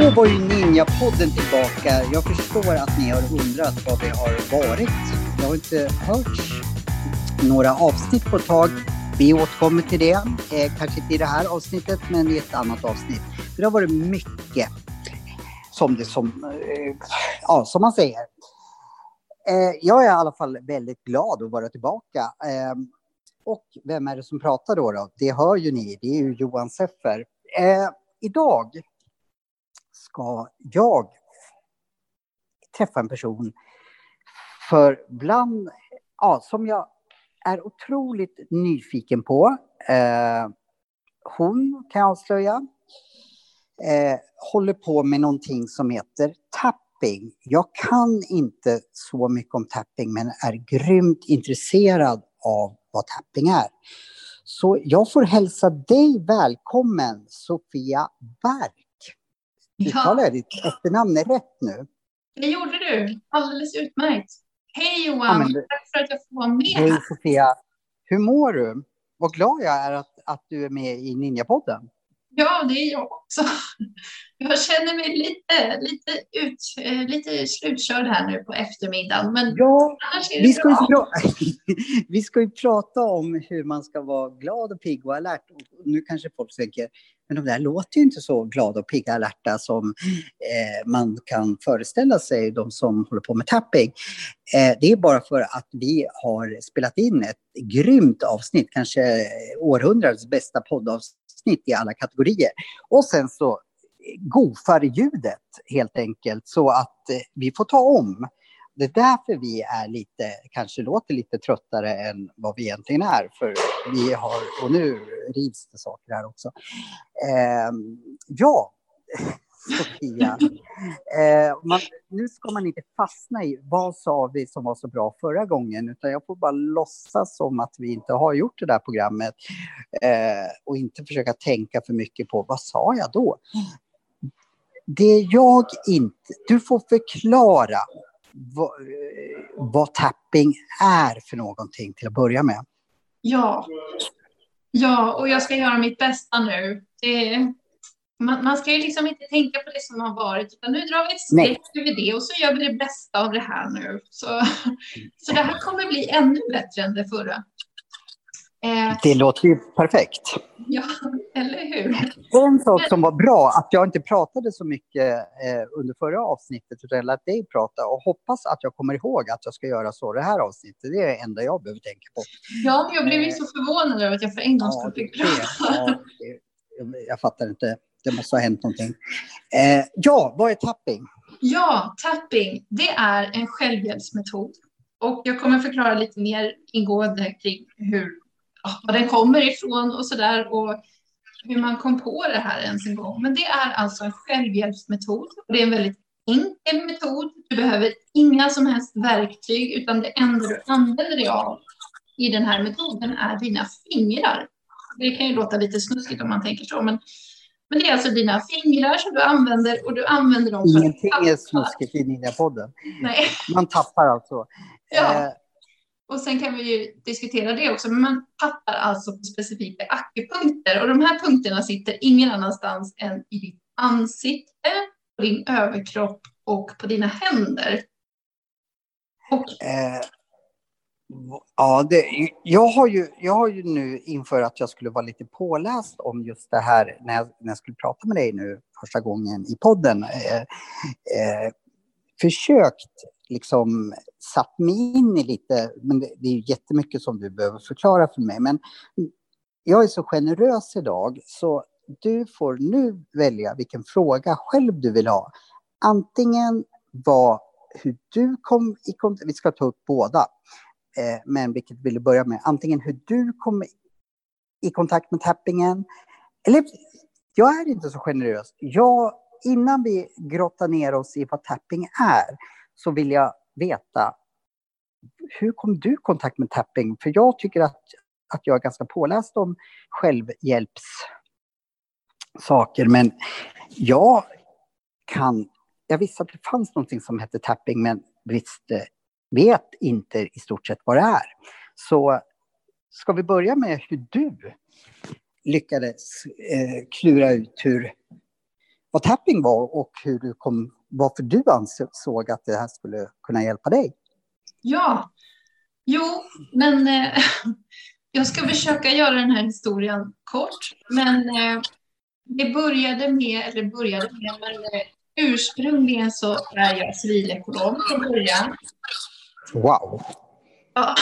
Då var ju Ninja-podden tillbaka. Jag förstår att ni har undrat vad vi har varit. Jag har inte hört några avsnitt på ett tag. Vi återkommer till det. Eh, kanske inte i det här avsnittet, men i ett annat avsnitt. För det har varit mycket som det som, eh, ja, som man säger. Eh, jag är i alla fall väldigt glad att vara tillbaka. Ehm, och vem är det som pratar då? då? Det hör ju ni, det är ju Johan Seffer. Eh, idag ska jag träffa en person för bland, ja, som jag är otroligt nyfiken på. Eh, hon, kan jag avslöja, eh, håller på med någonting som heter tapping. Jag kan inte så mycket om tapping, men är grymt intresserad av vad tapping är. Så jag får hälsa dig välkommen, Sofia Berg. Uttalar jag ditt efternamn rätt nu? Det gjorde du. Alldeles utmärkt. Hej Johan! Ja, men, Tack för att jag får vara med. Hej Sofia! Hur mår du? Vad glad jag är att, att du är med i Ninjapodden. Ja, det är jag också. Jag känner mig lite, lite, ut, eh, lite slutkörd här nu på eftermiddagen. Men ja, vi, ska ju vi ska ju prata om hur man ska vara glad och pigg och alert. Nu kanske folk tänker, men de där låter ju inte så glada och pigga alerta som eh, man kan föreställa sig, de som håller på med tapping. Eh, det är bara för att vi har spelat in ett grymt avsnitt, kanske århundradets bästa poddavsnitt i alla kategorier. Och sen så eh, gofar ljudet helt enkelt så att eh, vi får ta om. Det är därför vi är lite, kanske låter lite tröttare än vad vi egentligen är. För vi har, och nu rivs det saker här också. Eh, ja, Sofia. Eh, man, nu ska man inte fastna i vad sa vi som var så bra förra gången, utan jag får bara låtsas som att vi inte har gjort det där programmet eh, och inte försöka tänka för mycket på vad sa jag då? Det jag inte... Du får förklara vad, eh, vad tapping är för någonting till att börja med. Ja, ja och jag ska göra mitt bästa nu. Det, man, man, ska ju liksom inte tänka på det som har varit, utan nu drar vi ett streck över det och så gör vi det bästa av det här nu. Så, så det här kommer bli ännu bättre än det förra. Eh, det låter ju perfekt. Ja, eller hur? En sak som var bra, att jag inte pratade så mycket eh, under förra avsnittet, utan jag lät dig prata och hoppas att jag kommer ihåg att jag ska göra så det här avsnittet. Det är det enda jag behöver tänka på. Ja, jag blev ju så förvånad över att jag för en gång skull fick prata. Ja, jag fattar inte. Det måste ha hänt någonting. Eh, ja, vad är tapping? Ja, tapping, det är en självhjälpsmetod. Och jag kommer förklara lite mer ingående kring hur var den kommer ifrån och så där och hur man kom på det här ens en gång. Men det är alltså en självhjälpsmetod och det är en väldigt enkel metod. Du behöver inga som helst verktyg utan det enda du använder dig av i den här metoden är dina fingrar. Det kan ju låta lite snuskigt om man tänker så, men, men det är alltså dina fingrar som du använder och du använder dem för Ingenting är snuskigt i Ninja-podden. Nej. Man tappar alltså. Ja. Eh, och sen kan vi ju diskutera det också, men man tappar alltså på specifika akupunkter och de här punkterna sitter ingen annanstans än i ditt ansikte, på din överkropp och på dina händer. Och... Eh, ja, det, jag, har ju, jag har ju nu inför att jag skulle vara lite påläst om just det här när jag, när jag skulle prata med dig nu första gången i podden, eh, eh, försökt liksom satt mig in i lite, men det, det är jättemycket som du behöver förklara för mig. Men jag är så generös idag så du får nu välja vilken fråga själv du vill ha. Antingen vad, hur du kom i kontakt, vi ska ta upp båda, eh, men vilket vill du börja med? Antingen hur du kom i kontakt med tappingen, eller jag är inte så generös. Jag, innan vi grottar ner oss i vad tapping är, så vill jag veta hur kom du i kontakt med tapping? För jag tycker att, att jag är ganska påläst om självhjälpssaker. Men jag kan, jag visste att det fanns någonting som hette tapping men visste, vet inte i stort sett vad det är. Så ska vi börja med hur du lyckades eh, klura ut hur, vad tapping var och hur du kom, varför du ansåg att det här skulle kunna hjälpa dig? Ja, jo, men eh, jag ska försöka göra den här historien kort. Men eh, det började med, eller började med, men eh, ursprungligen så är jag civilekonom från början. Wow! Ja.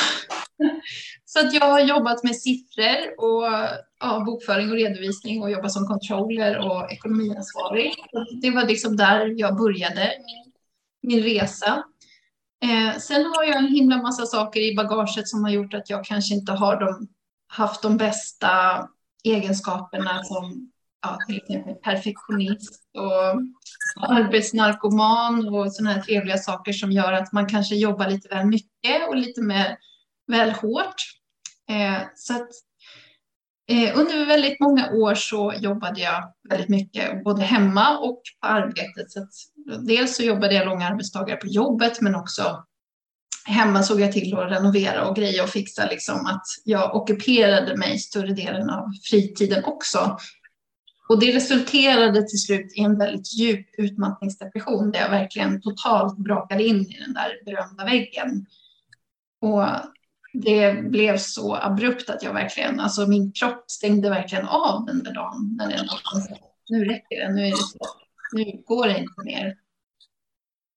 Så att jag har jobbat med siffror och ja, bokföring och redovisning och jobbat som controller och ekonomiansvarig. Det var liksom där jag började min resa. Eh, sen har jag en himla massa saker i bagaget som har gjort att jag kanske inte har de, haft de bästa egenskaperna som ja, till exempel perfektionist och arbetsnarkoman och sådana här trevliga saker som gör att man kanske jobbar lite väl mycket och lite mer väl hårt. Eh, så att, eh, under väldigt många år så jobbade jag väldigt mycket, både hemma och på arbetet. Så att, dels så jobbade jag långa arbetsdagar på jobbet, men också hemma såg jag till att renovera och greja och fixa, liksom att jag ockuperade mig större delen av fritiden också. Och det resulterade till slut i en väldigt djup utmattningsdepression där jag verkligen totalt brakade in i den där berömda väggen. Och det blev så abrupt att jag verkligen, alltså min kropp stängde verkligen av den där dagen. När den nu räcker det, nu är det så, nu går det inte mer.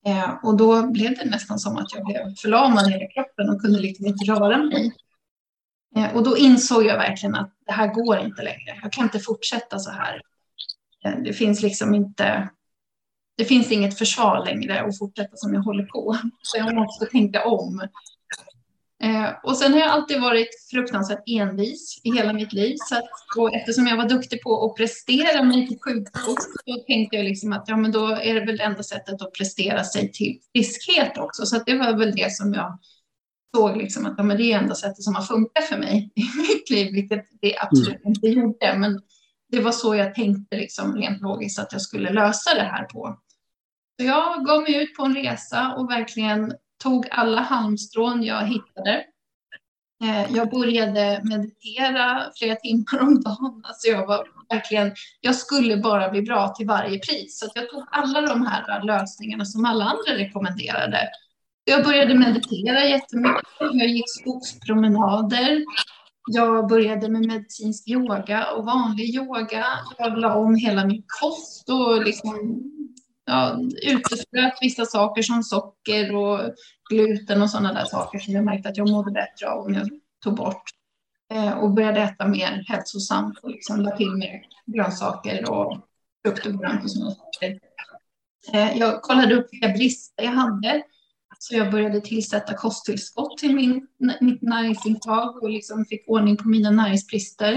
Eh, och då blev det nästan som att jag blev förlamad i hela kroppen och kunde liksom inte röra mig. Eh, och då insåg jag verkligen att det här går inte längre. Jag kan inte fortsätta så här. Eh, det finns liksom inte, det finns inget försvar längre att fortsätta som jag håller på. Så jag måste tänka om. Eh, och sen har jag alltid varit fruktansvärt envis i hela mitt liv. Så att, och eftersom jag var duktig på att prestera mig till sjukdom så tänkte jag liksom att ja, men då är det väl enda sättet att prestera sig till friskhet också. Så det var väl det som jag såg liksom att ja, men det är enda sättet som har funkat för mig i mitt liv, vilket det absolut mm. inte gjorde. Men det var så jag tänkte liksom rent logiskt att jag skulle lösa det här på. Så jag gav mig ut på en resa och verkligen tog alla halmstrån jag hittade. Eh, jag började meditera flera timmar om dagen. Alltså jag, var verkligen, jag skulle bara bli bra till varje pris. Så jag tog alla de här lösningarna som alla andra rekommenderade. Jag började meditera jättemycket. Jag gick skogspromenader. Jag började med medicinsk yoga och vanlig yoga. Jag la om hela min kost och liksom ja, uteslöt vissa saker som socker och gluten och sådana där saker som jag märkte att jag mådde bättre av om jag tog bort. Eh, och började äta mer hälsosamt och liksom la till mer grönsaker och frukt och grönt och sådana saker. Eh, jag kollade upp vilka brister jag hade. Så jag började tillsätta kosttillskott till min, mitt näringsintag och liksom fick ordning på mina näringsbrister.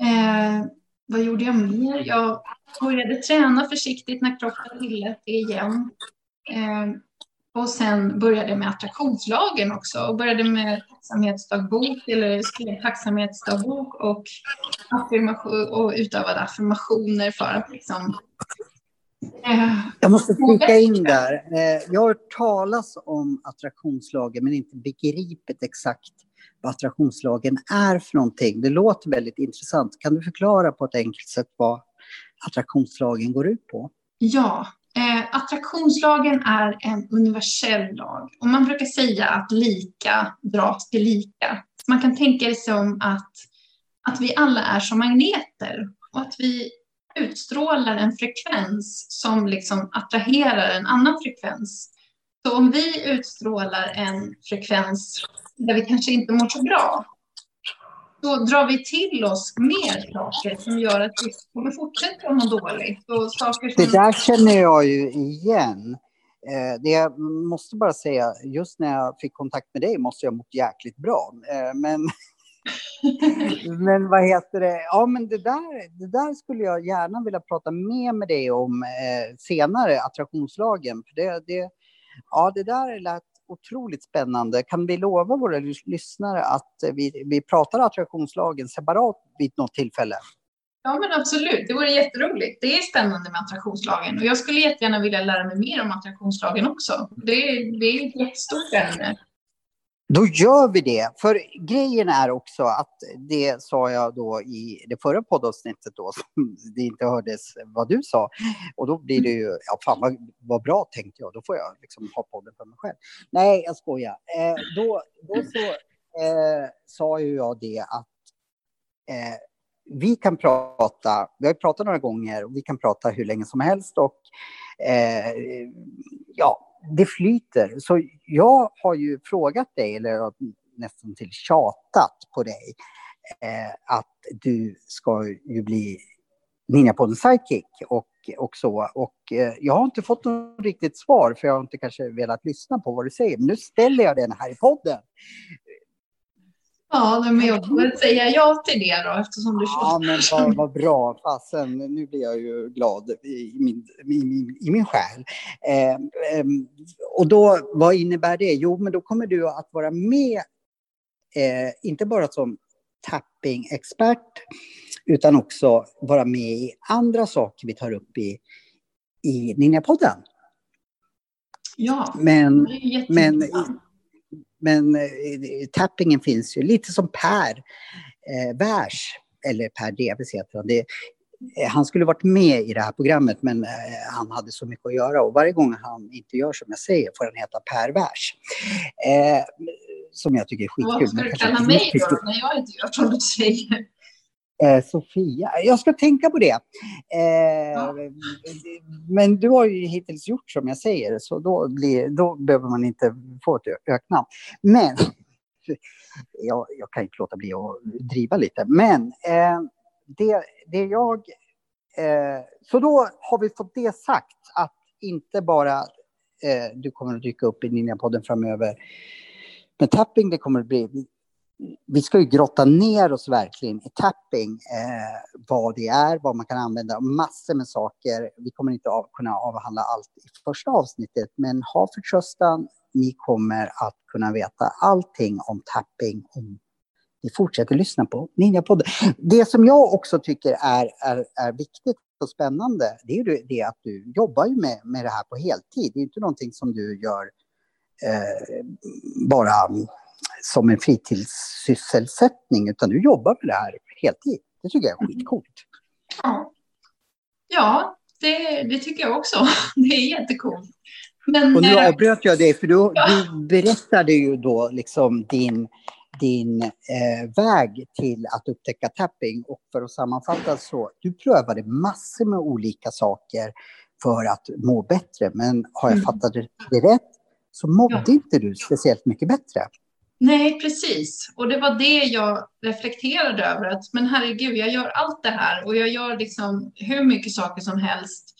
Eh, vad gjorde jag mer? Jag började träna försiktigt när kroppen tillät det igen. Eh, och sen började jag med attraktionslagen också och började med tacksamhetsdagbok eller skrev tacksamhetsdagbok och, affirmation, och utövade affirmationer för att liksom jag måste flika in där. Eh, jag har hört talas om attraktionslagen men inte begripit exakt vad attraktionslagen är för någonting. Det låter väldigt intressant. Kan du förklara på ett enkelt sätt vad attraktionslagen går ut på? Ja, eh, attraktionslagen är en universell lag och man brukar säga att lika dras till lika. Man kan tänka det som att, att vi alla är som magneter och att vi utstrålar en frekvens som liksom attraherar en annan frekvens. Så om vi utstrålar en frekvens där vi kanske inte mår så bra, då drar vi till oss mer saker som gör att vi kommer fortsätta må dåligt. Och saker som... Det där känner jag ju igen. Eh, det jag måste bara säga, just när jag fick kontakt med dig måste jag ha mått jäkligt bra. Eh, men, men vad heter det? Ja, men det där, det där skulle jag gärna vilja prata mer med dig om eh, senare, attraktionslagen. För det, det, ja, det där lät otroligt spännande. Kan vi lova våra lyssnare att vi, vi pratar attraktionslagen separat vid något tillfälle? Ja, men absolut. Det vore jätteroligt. Det är spännande med attraktionslagen och jag skulle jättegärna vilja lära mig mer om attraktionslagen också. Det, det är ett jättestort ämne. Då gör vi det. För grejen är också att det sa jag då i det förra poddavsnittet då, som det inte hördes vad du sa. Och då blir det ju, ja fan vad, vad bra tänkte jag, då får jag liksom ha podden för mig själv. Nej, jag skojar. Eh, då, då så eh, sa ju jag det att eh, vi kan prata, vi har pratat några gånger och vi kan prata hur länge som helst och eh, ja, det flyter. Så jag har ju frågat dig, eller nästan till tjatat på dig, eh, att du ska ju bli Ninjapodden sidekick och, och så. Och eh, jag har inte fått något riktigt svar, för jag har inte kanske velat lyssna på vad du säger. Men nu ställer jag den här i podden. Ja, men jag får väl säga ja till det då eftersom du Ja, men vad, vad bra. Fasen, nu blir jag ju glad i min, i min, i min själ. Eh, eh, och då, vad innebär det? Jo, men då kommer du att vara med, eh, inte bara som tapping-expert, utan också vara med i andra saker vi tar upp i, i Ninjapodden. Ja, men, men men eh, tappingen finns ju lite som Per eh, Vers, eller Per Deves heter han. Det, eh, han skulle varit med i det här programmet men eh, han hade så mycket att göra och varje gång han inte gör som jag säger får han heta Per Vers. Eh, som jag tycker är skitkul. Vad ska du kalla mig då när jag inte gör som du säger? Eh, Sofia, jag ska tänka på det. Eh, ja. Men du har ju hittills gjort som jag säger, så då, blir, då behöver man inte få ett öknamn. Men, jag, jag kan inte låta bli att driva lite, men eh, det, det jag... Eh, så då har vi fått det sagt, att inte bara eh, du kommer att dyka upp i Ninjapodden framöver, men tapping, det kommer att bli vi ska ju grotta ner oss verkligen i tapping, eh, vad det är, vad man kan använda, massor med saker. Vi kommer inte av, kunna avhandla allt i första avsnittet, men ha förtröstan. Ni kommer att kunna veta allting om tapping om ni fortsätter lyssna på Ninjapodden. Det som jag också tycker är, är, är viktigt och spännande, det är ju det att du jobbar ju med, med det här på heltid. Det är inte någonting som du gör eh, bara som en fritidssysselsättning, utan du jobbar med det här heltid. Det tycker jag är skitcoolt. Ja, ja det, det tycker jag också. Det är jättecoolt. Men, och nu eh, avbröt jag dig, för du, ja. du berättade ju då liksom din, din eh, väg till att upptäcka tapping. Och för att sammanfatta så, du prövade massor med olika saker för att må bättre. Men har jag mm. fattat det rätt så mådde ja. inte du speciellt mycket bättre. Nej, precis. Och det var det jag reflekterade över. Att, men herregud, jag gör allt det här och jag gör liksom hur mycket saker som helst.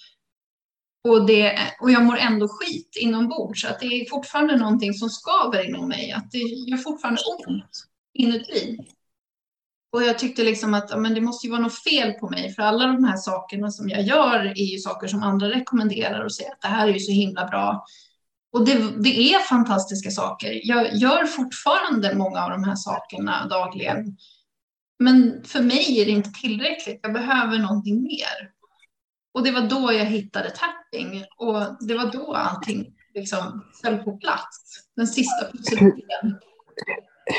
Och, det, och jag mår ändå skit inombords. Att det är fortfarande någonting som skaver inom mig. Att det gör fortfarande ont inuti. Och jag tyckte liksom att men det måste ju vara något fel på mig. För alla de här sakerna som jag gör är ju saker som andra rekommenderar och säger att det här är ju så himla bra. Och det, det, är fantastiska saker. Jag gör fortfarande många av de här sakerna dagligen. Men för mig är det inte tillräckligt. Jag behöver någonting mer. Och det var då jag hittade tapping och det var då allting liksom föll på plats. Den sista pusselbiten.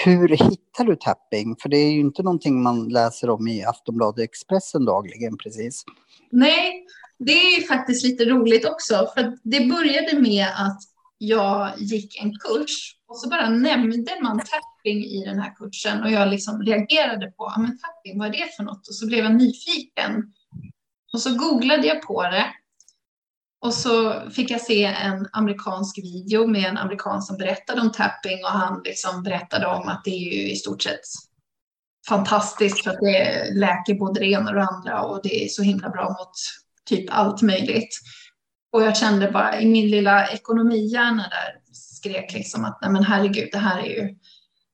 Hur hittar du tapping? För det är ju inte någonting man läser om i Aftonbladet Expressen dagligen precis. Nej, det är faktiskt lite roligt också. För det började med att jag gick en kurs och så bara nämnde man tapping i den här kursen och jag liksom reagerade på, ah, men tapping, vad är det för något? Och så blev jag nyfiken. Och så googlade jag på det. Och så fick jag se en amerikansk video med en amerikan som berättade om tapping och han liksom berättade om att det är ju i stort sett fantastiskt för att det läker både det ena och det andra och det är så himla bra mot typ allt möjligt. Och jag kände bara i min lilla ekonomihjärna där skrek liksom att nej men herregud, det här är ju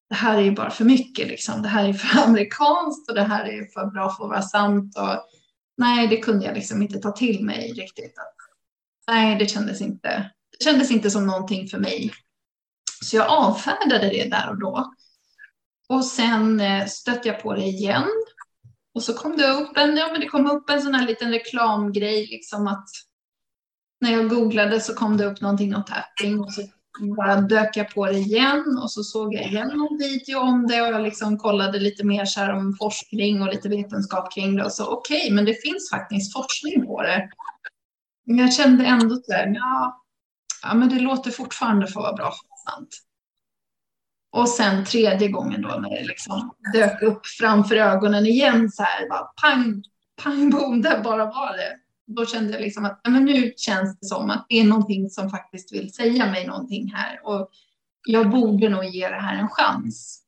det här är ju bara för mycket liksom. Det här är för amerikanskt och det här är för bra för att vara sant. Och nej, det kunde jag liksom inte ta till mig riktigt. Nej, det kändes inte, det kändes inte som någonting för mig. Så jag avfärdade det där och då. Och sen eh, stötte jag på det igen Och så kom det upp en, ja, men det kom upp en sån här liten reklamgrej, liksom att när jag googlade så kom det upp någonting om tapping och så bara dök jag på det igen och så såg jag igen någon video om det och jag liksom kollade lite mer så här om forskning och lite vetenskap kring det och så okej, okay, men det finns faktiskt forskning på det. Men jag kände ändå så här, ja, ja, men det låter fortfarande för att vara bra sant. Och sen tredje gången då när det liksom dök upp framför ögonen igen så här, bara pang, pang, boom, där bara var det då kände jag liksom att men nu känns det som att det är någonting som faktiskt vill säga mig någonting här och jag borde nog ge det här en chans.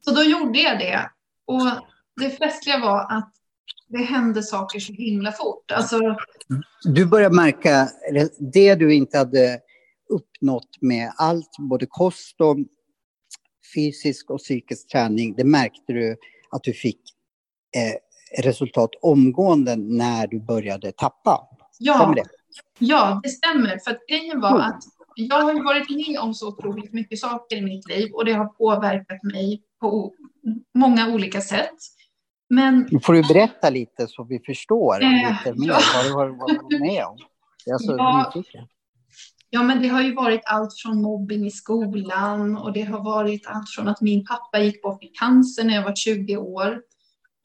Så då gjorde jag det och det festliga var att det hände saker så himla fort. Alltså, du började märka det du inte hade uppnått med allt, både kost och fysisk och psykisk träning, det märkte du att du fick eh, resultat omgående när du började tappa. Ja, stämmer det? Ja, det stämmer. För att grejen var att jag har varit med om så otroligt mycket saker i mitt liv och det har påverkat mig på många olika sätt. Men... Får du berätta lite så vi förstår äh, lite mer ja. vad du har varit med om? Jag är så ja. nyfiken. Ja, men det har ju varit allt från mobbing i skolan och det har varit allt från att min pappa gick bort i cancer när jag var 20 år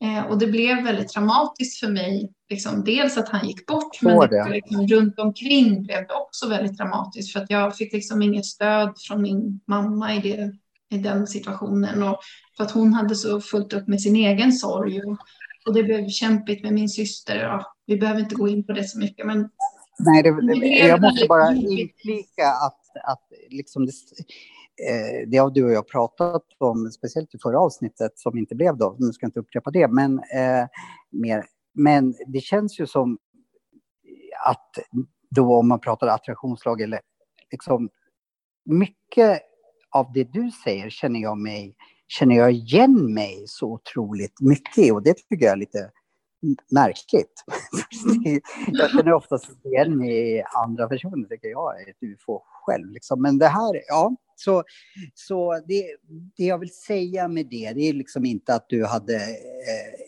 Eh, och det blev väldigt traumatiskt för mig, liksom, dels att han gick bort, men det. Liksom, runt omkring blev det också väldigt traumatiskt för att jag fick liksom inget stöd från min mamma i, det, i den situationen och för att hon hade så fullt upp med sin egen sorg och, och det blev kämpigt med min syster. Ja, vi behöver inte gå in på det så mycket, men Nej, det, det, jag måste bara inflika att, att liksom det, Eh, det har du och jag pratat om, speciellt i förra avsnittet som inte blev då, nu ska jag inte upprepa det, men eh, mer. Men det känns ju som att då om man pratar attraktionslag eller liksom mycket av det du säger känner jag mig, känner jag igen mig så otroligt mycket och det tycker jag är lite märkligt. jag känner oftast igen i andra personer, tycker jag är ett ufo själv. Liksom. Men det här, ja, så, så det, det jag vill säga med det, det är liksom inte att du hade eh,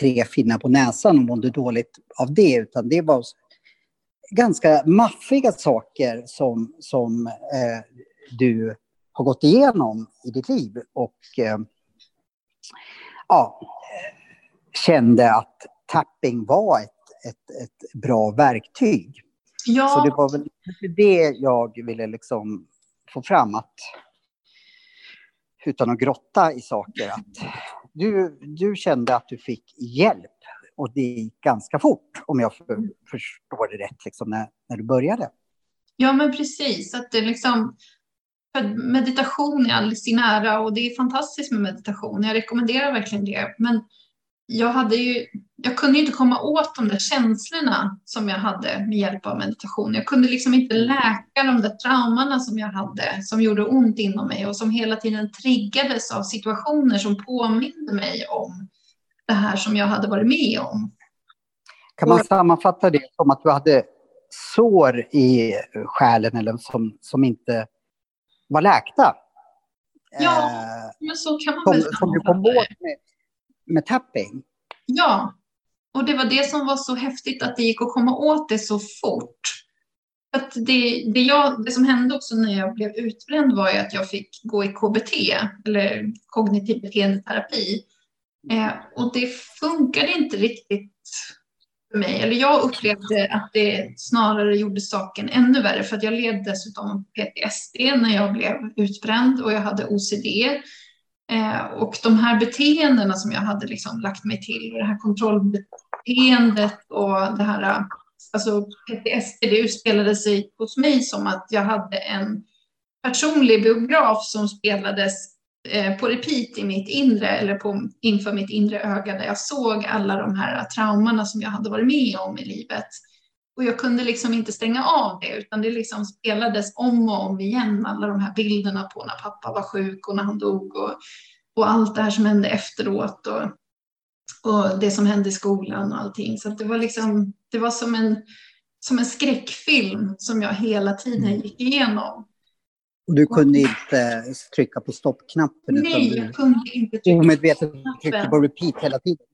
tre finnar på näsan och mådde dåligt av det, utan det var ganska maffiga saker som, som eh, du har gått igenom i ditt liv. Och eh, ja, kände att tapping var ett, ett, ett bra verktyg. Ja. Så det var väl det jag ville liksom få fram att utan att grotta i saker att du, du kände att du fick hjälp och det gick ganska fort om jag för, förstår det rätt liksom, när, när du började. Ja men precis, att det liksom meditation är all sin ära och det är fantastiskt med meditation. Jag rekommenderar verkligen det. Men jag, hade ju, jag kunde inte komma åt de där känslorna som jag hade med hjälp av meditation. Jag kunde liksom inte läka de där traumorna som jag hade, som gjorde ont inom mig och som hela tiden triggades av situationer som påminde mig om det här som jag hade varit med om. Kan man sammanfatta det som att du hade sår i själen eller som, som inte var läkta? Ja, eh, men så kan man väl som, som du kom åt med, med tapping. Ja, och det var det som var så häftigt att det gick att komma åt det så fort. Att det, det, jag, det som hände också när jag blev utbränd var ju att jag fick gå i KBT, eller kognitiv beteendeterapi. Eh, och det funkade inte riktigt för mig. Eller jag upplevde att det snarare gjorde saken ännu värre för att jag led dessutom PTSD när jag blev utbränd och jag hade OCD. Eh, och de här beteendena som jag hade liksom lagt mig till, det här kontrollbeteendet och det här, alltså PTSD, det utspelade sig hos mig som att jag hade en personlig biograf som spelades eh, på repeat i mitt inre eller på, inför mitt inre öga där jag såg alla de här traumorna som jag hade varit med om i livet. Och jag kunde liksom inte stänga av det, utan det liksom spelades om och om igen, alla de här bilderna på när pappa var sjuk och när han dog och, och allt det här som hände efteråt och, och det som hände i skolan och allting. Så det var liksom, det var som en, som en skräckfilm som jag hela tiden mm. gick igenom. Och du kunde inte trycka på stoppknappen? Nej, jag kunde inte trycka omedvetet tryckte på repeat hela tiden?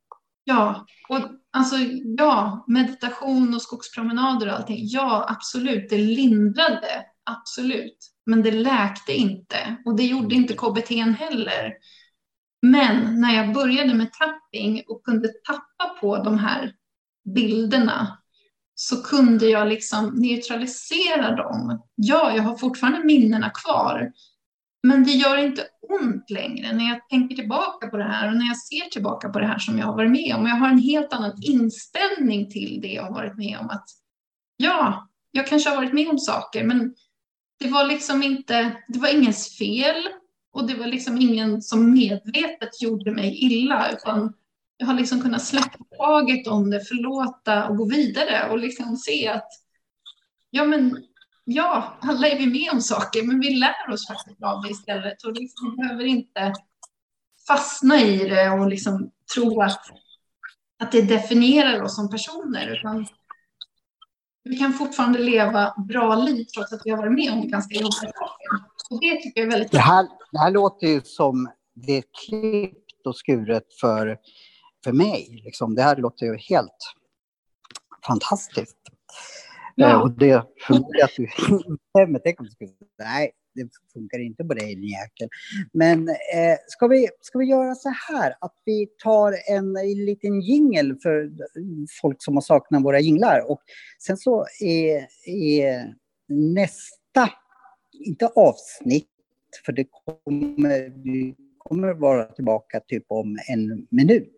Ja, och alltså ja, meditation och skogspromenader och allting. Ja, absolut, det lindrade, absolut. Men det läkte inte och det gjorde inte KBT heller. Men när jag började med tapping och kunde tappa på de här bilderna så kunde jag liksom neutralisera dem. Ja, jag har fortfarande minnena kvar, men det gör inte ont längre när jag tänker tillbaka på det här och när jag ser tillbaka på det här som jag har varit med om. Jag har en helt annan inställning till det jag har varit med om. Att ja, jag kanske har varit med om saker, men det var liksom inte, det var ingens fel och det var liksom ingen som medvetet gjorde mig illa, utan jag har liksom kunnat släppa taget om det, förlåta och gå vidare och liksom se att ja, men ja, alla är vi med om saker, men vi lär oss faktiskt av det istället och liksom behöver inte fastna i det och liksom tro att, att det definierar oss som personer, utan vi kan fortfarande leva bra liv trots att vi har varit med om ganska jobbiga saker. Och det tycker jag är väldigt det här, det här låter ju som det är klippt och skuret för, för mig. Liksom. Det här låter ju helt fantastiskt. Ja. Eh, och det förmodar att du instämmer. Tänk om skulle nej, det funkar inte på dig din jäkel. Men eh, ska, vi, ska vi göra så här att vi tar en, liten jingel för folk som har saknat våra jinglar och sen så är, är nästa, inte avsnitt, för det kommer, vi kommer vara tillbaka typ om en minut,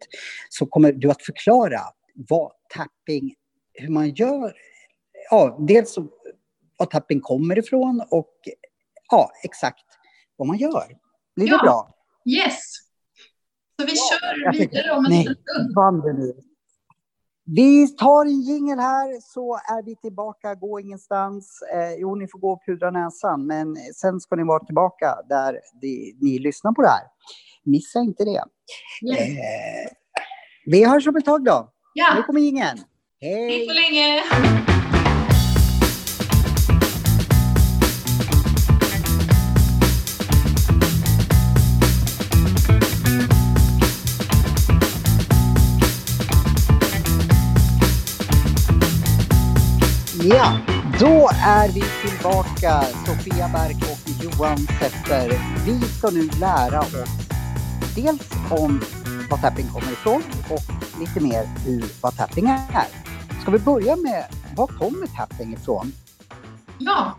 så kommer du att förklara vad tapping, hur man gör ja, dels var tapping kommer ifrån och ja, exakt vad man gör. Blir ja. det bra? Yes. Så vi ja, kör vidare om en nej, stund. Vi tar en jingel här så är vi tillbaka, gå ingenstans. Eh, jo, ni får gå och pudra näsan, men sen ska ni vara tillbaka där de, ni lyssnar på det här. Missa inte det. Yes. Eh, vi hörs om ett tag då. Ja. Nu kommer jingeln. Hej! Hej så länge! Ja, då är vi tillbaka. Sofia Berg och Johan Setter. Vi ska nu lära oss dels om var tapping kommer ifrån och lite mer hur vad tapping är. Ska vi börja med, var kommer tapping ifrån? Ja,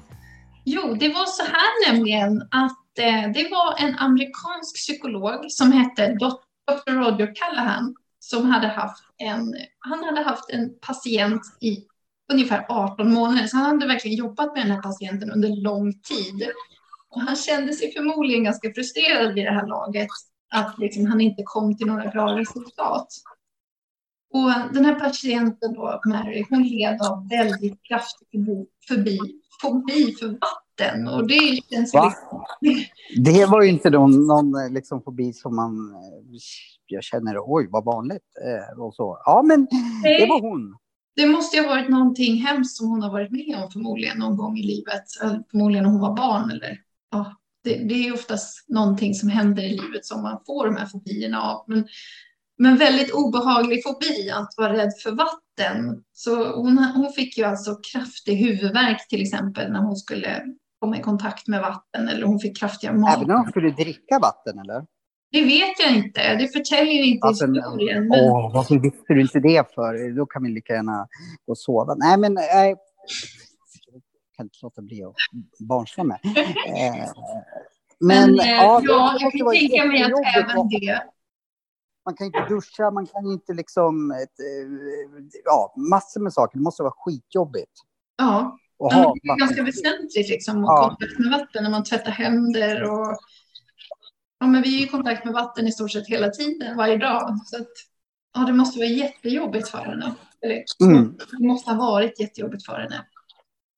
jo, det var så här nämligen att eh, det var en amerikansk psykolog som hette Dr. Roger Callahan som hade haft en, han hade haft en patient i ungefär 18 månader. Så han hade verkligen jobbat med den här patienten under lång tid. Och han kände sig förmodligen ganska frustrerad vid det här laget, att liksom han inte kom till några bra resultat. Och den här patienten då, Mary, hon led av väldigt kraftig förbi, fobi för vatten. Och det känns Va? Liksom... Det var ju inte någon, någon liksom fobi som man, jag känner, oj vad vanligt. Eh, och så. Ja, men det var hon det måste ju ha varit någonting hemskt som hon har varit med om förmodligen någon gång i livet. Förmodligen när hon var barn eller ja, det, det är oftast någonting som händer i livet som man får de här fobierna av. Men, men väldigt obehaglig fobi att vara rädd för vatten. Så hon, hon fick ju alltså kraftig huvudvärk till exempel när hon skulle komma i kontakt med vatten eller hon fick kraftiga mag. Även när hon skulle dricka vatten eller? Det vet jag inte. Det förtäljer inte alltså, historien. Men... Åh, varför visste du inte det för? Då kan vi lika gärna gå och sova. Nej, men... Jag kan inte låta bli att barnsla med. Eh, men, men eh, ja, ja, jag kan tänka mig att även det... Man kan inte duscha, man kan inte liksom... Eh, ja, massor med saker. Det måste vara skitjobbigt. Ja, och ha det är ganska väsentligt liksom, att ja. kontakt med vatten när man tvättar händer och ja, men vi är i kontakt med vatten i stort sett hela tiden, varje dag. Så att, ja, det måste vara jättejobbigt för henne. Eller, mm. Det måste ha varit jättejobbigt för henne.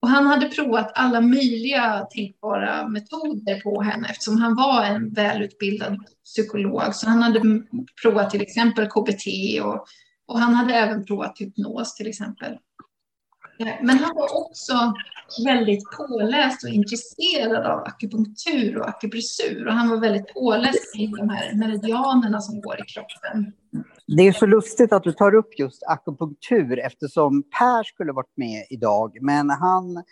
Och han hade provat alla möjliga tänkbara metoder på henne eftersom han var en välutbildad psykolog. Så han hade provat till exempel KBT och, och han hade även provat hypnos till exempel. Eh, men han var också väldigt påläst och intresserad av akupunktur och akupressur. Och han var väldigt påläst i de här meridianerna som går i kroppen. Det är så lustigt att du tar upp just akupunktur eftersom Per skulle varit med idag, men han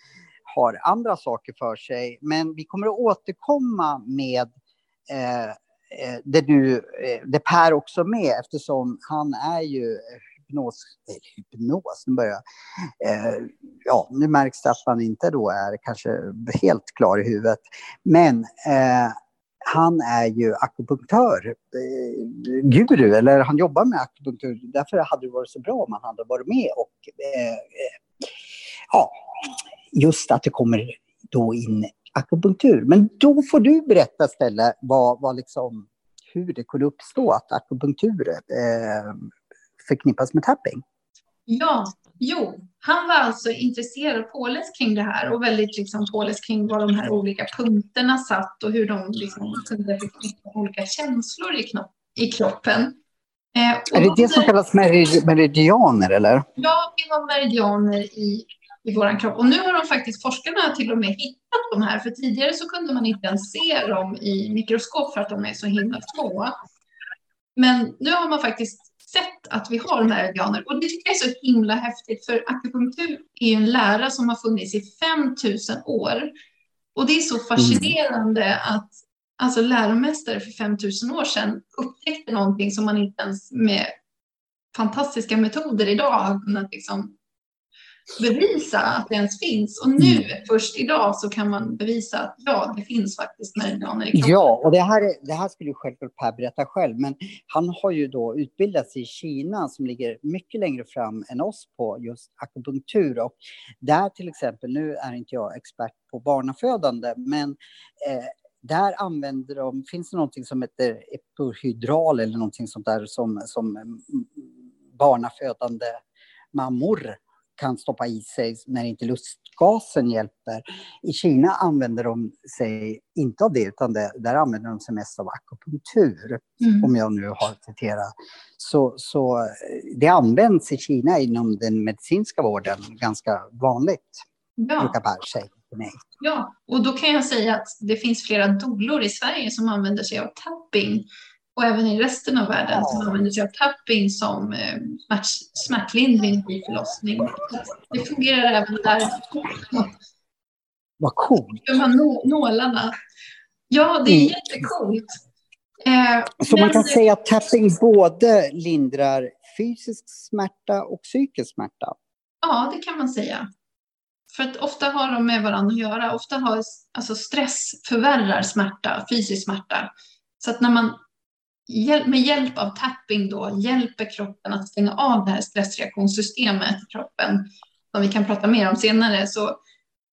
har andra saker för sig. Men vi kommer att återkomma med eh, eh det, du, eh, det Per också med eftersom han är ju hypnos, hypnos, nu börjar eh, ja, nu märks det att man inte då är kanske helt klar i huvudet. Men eh, han är ju akupunktör, eh, guru, eller han jobbar med akupunktur. Därför hade det varit så bra om han hade varit med och eh, eh, ja, just att det kommer då in akupunktur. Men då får du berätta Stella vad, vad liksom, hur det kunde uppstå att akupunktur eh, förknippas med tapping. Ja, jo, han var alltså intresserad och påläst kring det här och väldigt liksom påläst kring var de här olika punkterna satt och hur de liksom kunde förknippa olika känslor i, knopp, i kroppen. Eh, är det det som kallas meridianer eller? Ja, vi har meridianer i, i vår kropp. Och nu har de faktiskt, forskarna till och med hittat de här, för tidigare så kunde man inte ens se dem i mikroskop för att de är så himla små. Men nu har man faktiskt sett att vi har meridianer. Och det tycker jag är så himla häftigt, för akupunktur är ju en lära som har funnits i 5000 år. Och det är så fascinerande mm. att alltså, läromästare för 5000 år sedan upptäckte någonting som man inte ens med fantastiska metoder idag har kunnat liksom bevisa att det ens finns. Och nu, mm. först idag, så kan man bevisa att ja, det finns faktiskt meridianer i kroppen. Ja, och det här, det här skulle självklart Per berätta själv, men han har ju då utbildats i Kina som ligger mycket längre fram än oss på just akupunktur. Och där till exempel, nu är inte jag expert på barnafödande, men eh, där använder de, finns det någonting som heter epidural eller någonting sånt där som, som barnafödande mammor kan stoppa i sig när inte lustgasen hjälper. I Kina använder de sig inte av det, utan det, där använder de sig mest av akupunktur, mm. om jag nu har citerat. Så, så det används i Kina inom den medicinska vården ganska vanligt, ja. brukar Per säga. Ja, och då kan jag säga att det finns flera dolor i Sverige som använder sig av tapping och även i resten av världen som använder sig av tapping som eh, smärt, smärtlindring vid förlossning. Det fungerar även där. Vad coolt! De här nålarna. Ja, det är mm. jättecoolt. Eh, Så man kan säga att tapping både lindrar fysisk smärta och psykisk smärta? Ja, det kan man säga. För att ofta har de med varandra att göra. Ofta har alltså stress förvärrar smärta, fysisk smärta. Så att när man med hjälp av tapping då hjälper kroppen att stänga av det här stressreaktionssystemet i kroppen, som vi kan prata mer om senare, så,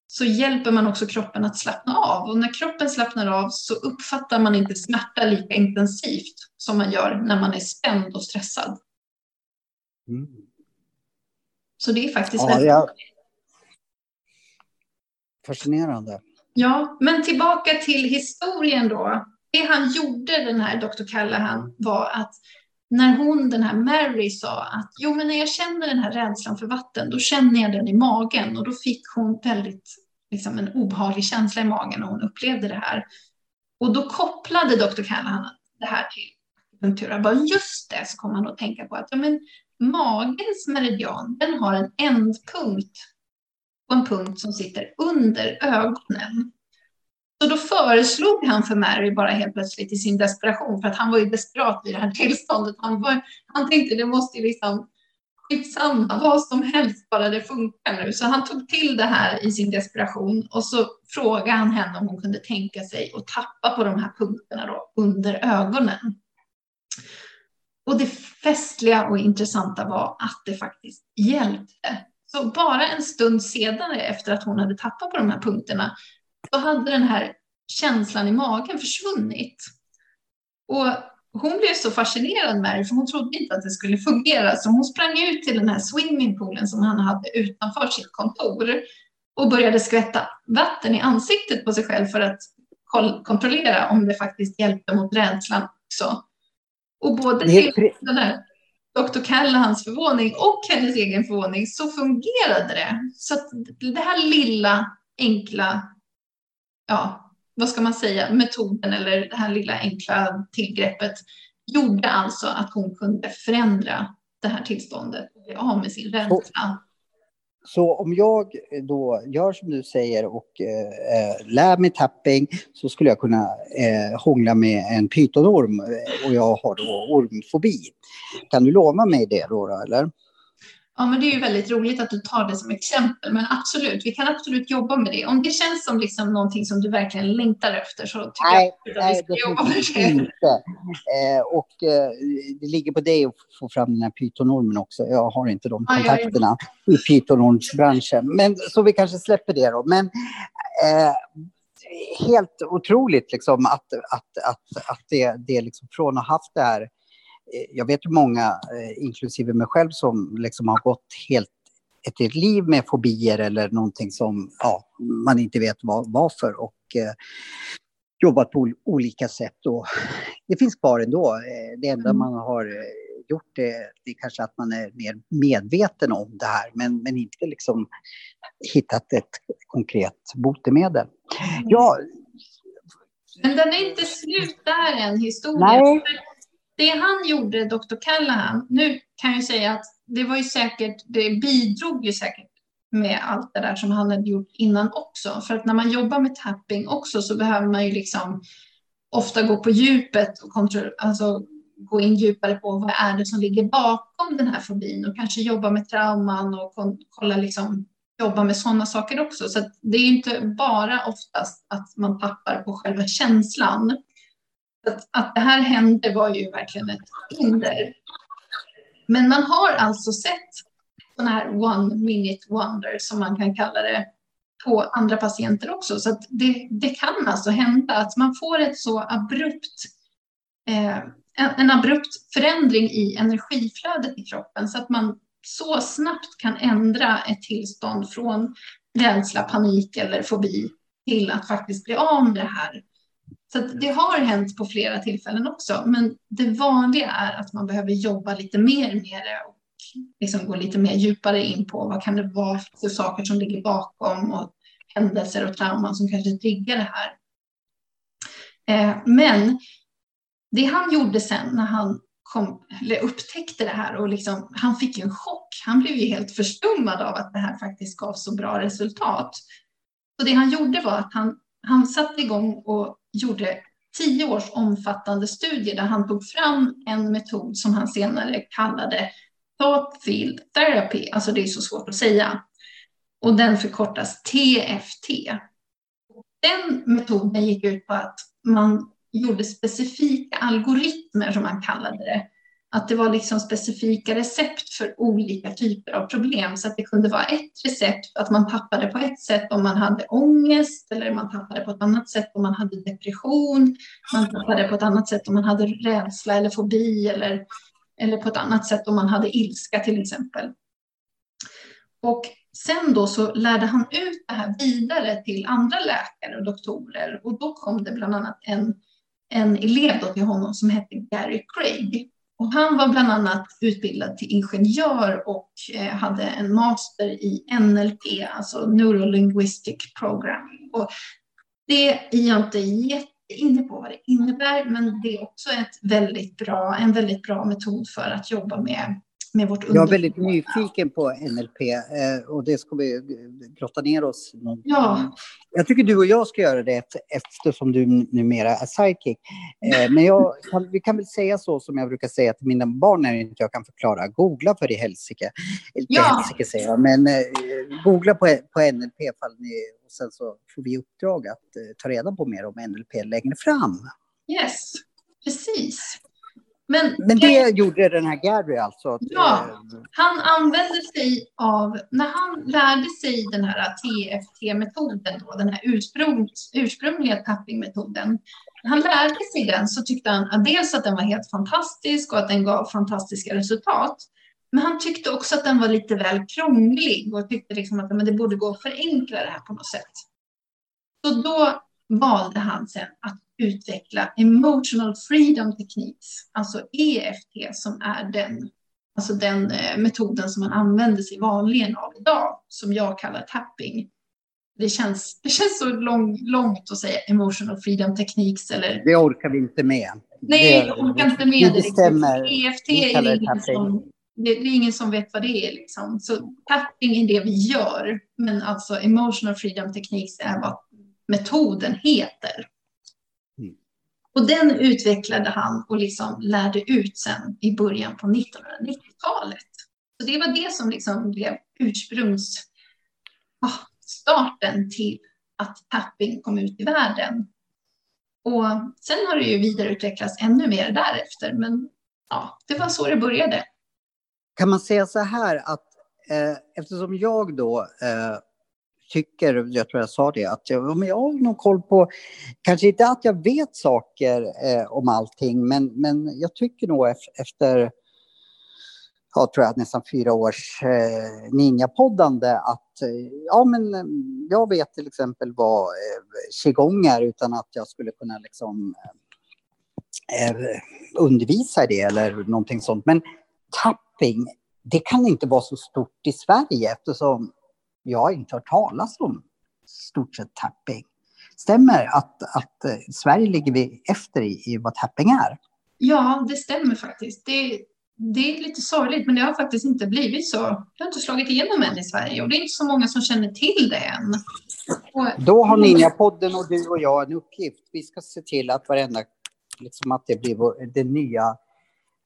så hjälper man också kroppen att slappna av. Och när kroppen slappnar av så uppfattar man inte smärta lika intensivt som man gör när man är spänd och stressad. Mm. Så det är faktiskt ja, väldigt ja. Fascinerande. Ja, men tillbaka till historien då det han gjorde, den här doktor Callahan, var att när hon, den här Mary, sa att jo, men när jag känner den här rädslan för vatten, då känner jag den i magen. Och då fick hon väldigt, liksom en obehaglig känsla i magen när hon upplevde det här. Och då kopplade doktor Callahan det här till akupunktur. Bara just det, så kom han att tänka på att ja, men magens meridian, den har en ändpunkt och en punkt som sitter under ögonen. Så då föreslog han för Mary bara helt plötsligt i sin desperation, för att han var ju desperat i det här tillståndet. Han, var, han tänkte det måste ju liksom skitsamma, vad som helst, bara det funkar nu. Så han tog till det här i sin desperation och så frågade han henne om hon kunde tänka sig att tappa på de här punkterna då, under ögonen. Och det festliga och intressanta var att det faktiskt hjälpte. Så bara en stund senare efter att hon hade tappat på de här punkterna så hade den här känslan i magen försvunnit. Och hon blev så fascinerad med det, för hon trodde inte att det skulle fungera. Så hon sprang ut till den här swimmingpoolen som han hade utanför sitt kontor och började skvätta vatten i ansiktet på sig själv för att kontrollera om det faktiskt hjälpte mot rädslan också. Och både det är, pre- Dr. Callahans förvåning och hennes egen förvåning så fungerade det. Så att det här lilla enkla, ja, vad ska man säga, metoden eller det här lilla enkla tillgreppet gjorde alltså att hon kunde förändra det här tillståndet och bli av med sin rädsla. Så om jag då gör som du säger och eh, lär mig tapping så skulle jag kunna eh, hångla med en pytonorm och jag har då ormfobi. Kan du lova mig det då, eller? Ja, men det är ju väldigt roligt att du tar det som exempel, men absolut, vi kan absolut jobba med det. Om det känns som liksom någonting som du verkligen längtar efter så tycker nej, jag att vi ska jobba med det. Inte. Eh, och eh, det ligger på dig att få fram den här pytonormen också. Jag har inte de kontakterna i pytonormsbranschen. Men så vi kanske släpper det då. Men eh, helt otroligt liksom att, att, att, att det, det liksom från att ha haft det här jag vet ju många, eh, inklusive mig själv, som liksom har gått helt ett helt liv med fobier eller någonting som ja, man inte vet vad, varför och eh, jobbat på olika sätt. Och det finns kvar ändå. Eh, det enda mm. man har gjort det, det är kanske att man är mer medveten om det här men, men inte liksom hittat ett konkret botemedel. Mm. Ja, men den är inte slut där än, historien. Nej det han gjorde, Dr. Callahan, nu kan jag säga att det var ju säkert, det bidrog ju säkert med allt det där som han hade gjort innan också. För att när man jobbar med tapping också så behöver man ju liksom ofta gå på djupet och kontroll, alltså gå in djupare på vad är det som ligger bakom den här fobin och kanske jobba med trauman och kolla liksom, jobba med sådana saker också. Så det är inte bara oftast att man tappar på själva känslan att, att det här hände var ju verkligen ett hinder. Men man har alltså sett sådana här one minute wonder som man kan kalla det på andra patienter också. Så det, det kan alltså hända att man får ett så abrupt, eh, en, en abrupt förändring i energiflödet i kroppen så att man så snabbt kan ändra ett tillstånd från rädsla, panik eller fobi till att faktiskt bli av med det här så det har hänt på flera tillfällen också, men det vanliga är att man behöver jobba lite mer med det och liksom gå lite mer djupare in på vad kan det vara för saker som ligger bakom och händelser och trauman som kanske triggar det här. Eh, men det han gjorde sen när han kom, upptäckte det här och liksom, han fick en chock. Han blev ju helt förstummad av att det här faktiskt gav så bra resultat. Så det han gjorde var att han, han satte igång och gjorde tio års omfattande studier där han tog fram en metod som han senare kallade Thought Field Therapy, alltså det är så svårt att säga. Och den förkortas TFT. Den metoden gick ut på att man gjorde specifika algoritmer som man kallade det att det var liksom specifika recept för olika typer av problem. Så att det kunde vara ett recept att man tappade på ett sätt om man hade ångest eller man tappade på ett annat sätt om man hade depression. Man tappade på ett annat sätt om man hade rädsla eller fobi eller, eller på ett annat sätt om man hade ilska till exempel. Och sen då så lärde han ut det här vidare till andra läkare och doktorer och då kom det bland annat en, en elev då till honom som hette Gary Craig och han var bland annat utbildad till ingenjör och eh, hade en master i NLP, alltså Neurolinguistic Programming. Och det är jag inte jätteinne på vad det innebär, men det är också ett väldigt bra, en väldigt bra metod för att jobba med med vårt Jag är väldigt nyfiken på NLP eh, och det ska vi grotta ner oss Ja. Jag tycker du och jag ska göra det eftersom du numera är psychic. Eh, men jag vi kan väl säga så som jag brukar säga till mina barn när inte jag kan förklara. Googla för i helsike. Ja. helsike säger jag, men eh, googla på, på NLP ifall ni, och sen så får vi uppdrag att ta reda på mer om NLP längre fram. Yes, precis. Men, Men det jag, gjorde den här Gary alltså? Att, ja, eh, han använde sig av, när han lärde sig den här TFT-metoden, den här ursprung, ursprungliga tappingmetoden, han lärde sig den så tyckte han att dels att den var helt fantastisk och att den gav fantastiska resultat. Men han tyckte också att den var lite väl krånglig och tyckte liksom att men det borde gå att förenkla det här på något sätt. Så då valde han sen att utveckla Emotional Freedom Techniques, alltså EFT som är den alltså den eh, metoden som man använder sig vanligen av idag, som jag kallar tapping. Det känns, det känns så lång, långt att säga emotional freedom techniques eller... Det orkar vi inte med. Nej, jag orkar inte med det. Bestämmer, EFT är det, ingen som, det, det, är ingen som vet vad det är. Liksom. Så tapping är det vi gör, men alltså emotional freedom techniques är vad metoden heter. Mm. Och den utvecklade han och liksom lärde ut sen i början på 1990-talet. Så det var det som liksom blev ursprungs oh, starten till att tapping kom ut i världen. Och sen har det ju vidareutvecklats ännu mer därefter, men ja, det var så det började. Kan man säga så här att eh, eftersom jag då eh, tycker, jag tror jag sa det, att jag, men jag har nog koll på, kanske inte att jag vet saker eh, om allting, men, men jag tycker nog efter, ja, tror jag, nästan fyra års eh, ninjapoddande att eh, ja, men eh, jag vet till exempel vad eh, qigong är utan att jag skulle kunna liksom eh, eh, undervisa i det eller någonting sånt. Men tapping, det kan inte vara så stort i Sverige eftersom jag har inte hört talas om stort sett tapping. Stämmer att, att eh, Sverige ligger vi efter i, i vad tapping är? Ja, det stämmer faktiskt. Det, det är lite sorgligt, men det har faktiskt inte blivit så. Det har inte slagit igenom än i Sverige och det är inte så många som känner till det än. Och, Då har Ninja-podden och du och jag en uppgift. Vi ska se till att varenda, liksom att det blir det nya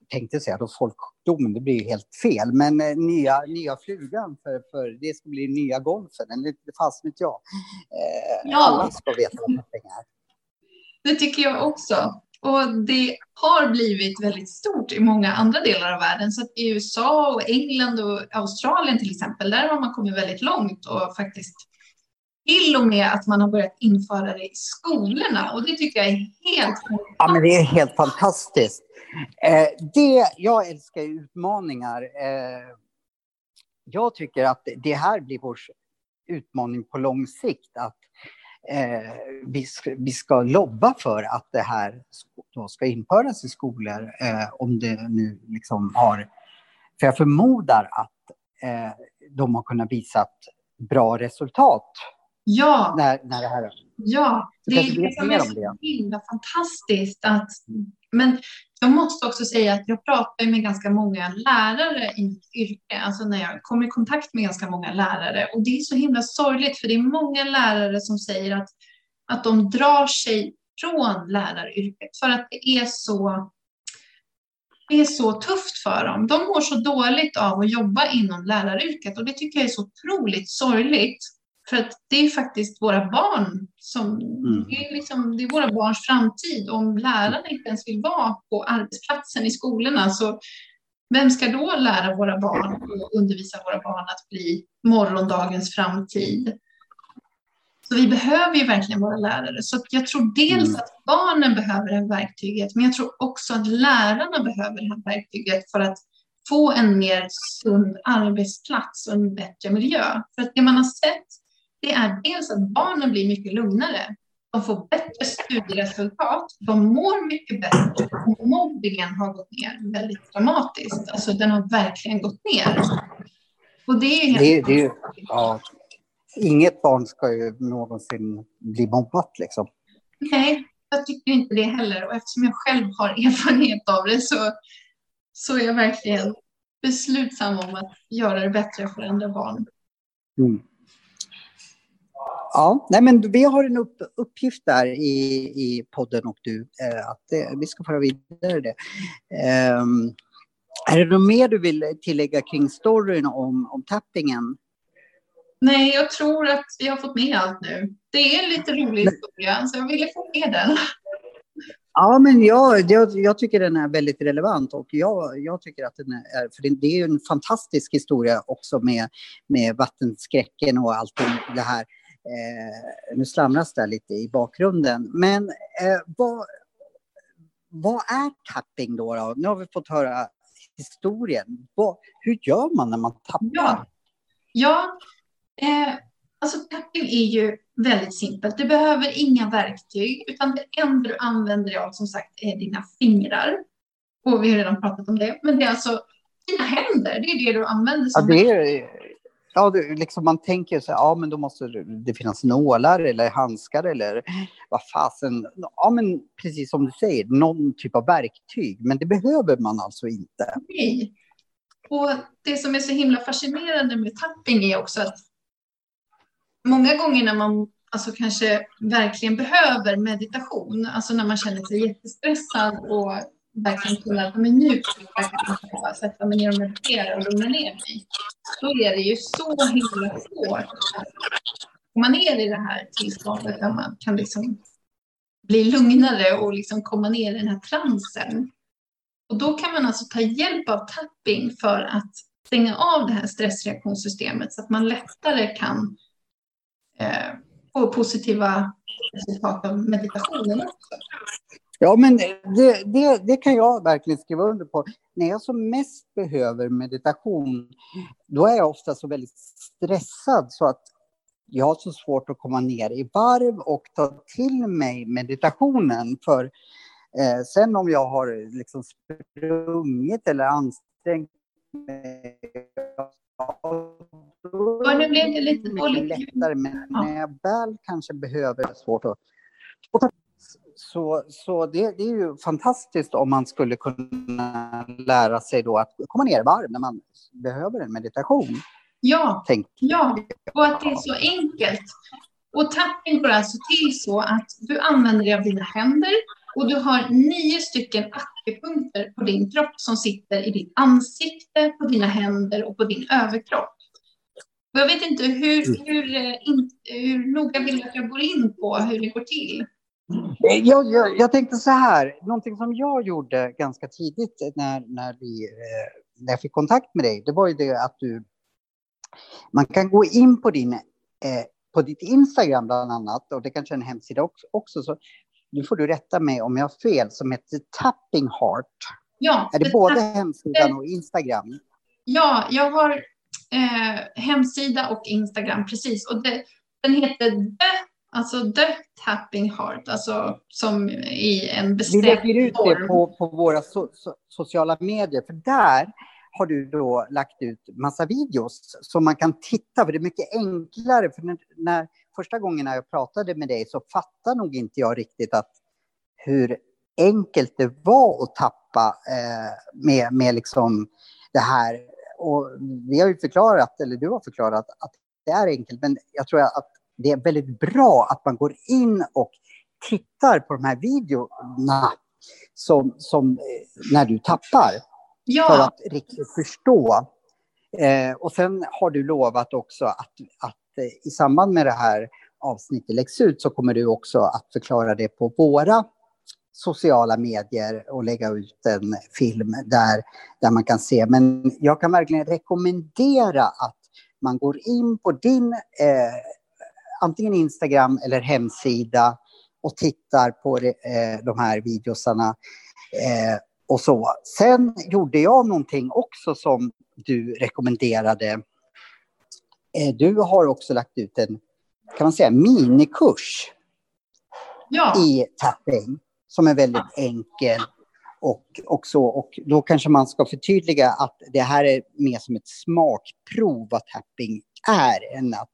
tänkte säga då folksjukdomen, det blir helt fel, men eh, nya, nya flugan, för, för det ska bli nya golfen, eller det fast vet jag. Eh, ja. Alla ska veta vad tapping är. Det tycker jag också. Och det har blivit väldigt stort i många andra delar av världen. Så att i USA och England och Australien till exempel, där har man kommit väldigt långt och faktiskt till och med att man har börjat införa det i skolorna. Och det tycker jag är helt Ja, men det är helt fantastiskt. Eh, det, jag älskar utmaningar. Eh, jag tycker att det här blir vår utmaning på lång sikt. Att eh, vi, ska, vi ska lobba för att det här då ska införas i skolor. Eh, om det nu liksom har... För jag förmodar att eh, de har kunnat visa bra resultat. Ja. När, när det här... Ja, det, det är så himla fantastiskt att men jag måste också säga att jag pratar med ganska många lärare i mitt yrke, alltså när jag kommer i kontakt med ganska många lärare. Och det är så himla sorgligt, för det är många lärare som säger att, att de drar sig från läraryrket för att det är så det är så tufft för dem. De mår så dåligt av att jobba inom läraryrket och det tycker jag är så otroligt sorgligt. För att det är faktiskt våra barn som, mm. det, är liksom, det är våra barns framtid. Om lärarna inte ens vill vara på arbetsplatsen i skolorna så vem ska då lära våra barn och undervisa våra barn att bli morgondagens framtid? Så vi behöver ju verkligen våra lärare. Så jag tror dels mm. att barnen behöver det här verktyget, men jag tror också att lärarna behöver det här verktyget för att få en mer sund arbetsplats och en bättre miljö. För att det man har sett det är dels att barnen blir mycket lugnare. De får bättre studieresultat. De mår mycket bättre. Och mobbningen har gått ner väldigt dramatiskt. Alltså den har verkligen gått ner. Och det är helt... Det, det, ja. Inget barn ska ju någonsin bli mobbat liksom. Nej, jag tycker inte det heller. Och eftersom jag själv har erfarenhet av det så, så är jag verkligen beslutsam om att göra det bättre för andra barn. Mm. Ja, nej men vi har en upp, uppgift där i, i podden och du, eh, att det, vi ska föra vidare det. Eh, är det något mer du vill tillägga kring storyn om, om tappingen? Nej, jag tror att vi har fått med allt nu. Det är en lite rolig historia, så jag ville få med den. Ja, men jag, jag, jag, tycker den är väldigt relevant och jag, jag tycker att den är, för det, det är en fantastisk historia också med, med vattenskräcken och allt det här. Eh, nu slamras det lite i bakgrunden. Men eh, vad, vad är tapping då, då? Nu har vi fått höra historien. Vad, hur gör man när man tappar? Ja, ja eh, alltså tapping är ju väldigt simpelt. Du behöver inga verktyg, utan det enda du använder dig av som sagt är dina fingrar. Och vi har redan pratat om det. Men det är alltså dina händer, det är det du använder som ja, det är, ja, det, liksom man tänker så här, ja men då måste det finnas nålar eller handskar eller vad fasen, ja men precis som du säger, någon typ av verktyg, men det behöver man alltså inte. Nej. Och det som är så himla fascinerande med tapping är också att många gånger när man alltså kanske verkligen behöver meditation, alltså när man känner sig jättestressad och verkligen kunna, men nu jag sätta mig ner och meditera och lugna ner mig. Då är det ju så himla svårt att komma ner i det här tillståndet där man kan liksom bli lugnare och liksom komma ner i den här transen. Och då kan man alltså ta hjälp av tapping för att stänga av det här stressreaktionssystemet så att man lättare kan eh, få positiva resultat av meditationen också. Ja, men det, det, det, kan jag verkligen skriva under på. När jag som mest behöver meditation, då är jag ofta så väldigt stressad så att jag har så svårt att komma ner i varv och ta till mig meditationen. För eh, sen om jag har liksom sprungit eller ansträngt mig, då nu blev det lite dåligt. lättare. Men när jag väl kanske behöver, svårt att, att ta så, så det, det, är ju fantastiskt om man skulle kunna lära sig då att komma ner i varv när man behöver en meditation. Ja, ja, och att det är så enkelt. Och tapping går alltså till så att du använder dig av dina händer och du har nio stycken akupunkter på din kropp som sitter i ditt ansikte, på dina händer och på din överkropp. Och jag vet inte hur, mm. hur, eh, hur noga vill du att jag går in på hur det går till? Jag, jag, jag, tänkte så här, någonting som jag gjorde ganska tidigt när, när, vi, eh, när jag fick kontakt med dig, det var ju det att du... Man kan gå in på, din, eh, på ditt Instagram bland annat, och det kanske är en hemsida också, också så nu får du rätta mig om jag har fel, som heter Tapping Heart. Ja, är det både hemsidan och Instagram? Ja, jag har eh, hemsida och Instagram, precis. Och det, den heter The Alltså The Tapping Heart, alltså som i en bestämd form. Vi lägger ut det på, på våra so, so, sociala medier, för där har du då lagt ut massa videos som man kan titta, för det är mycket enklare. För när, när första gången när jag pratade med dig så fattade nog inte jag riktigt att hur enkelt det var att tappa eh, med, med liksom det här. Och vi har ju förklarat, eller du har förklarat, att det är enkelt, men jag tror att det är väldigt bra att man går in och tittar på de här videorna som, som eh, när du tappar. Ja. För att riktigt förstå. Eh, och sen har du lovat också att, att eh, i samband med det här avsnittet läggs ut så kommer du också att förklara det på våra sociala medier och lägga ut en film där, där man kan se. Men jag kan verkligen rekommendera att man går in på din eh, antingen Instagram eller hemsida och tittar på eh, de här videosarna. Eh, och så. Sen gjorde jag någonting också som du rekommenderade. Eh, du har också lagt ut en, kan man säga, minikurs ja. i tapping som är väldigt enkel. Och, och, så, och då kanske man ska förtydliga att det här är mer som ett smakprov vad tapping är än att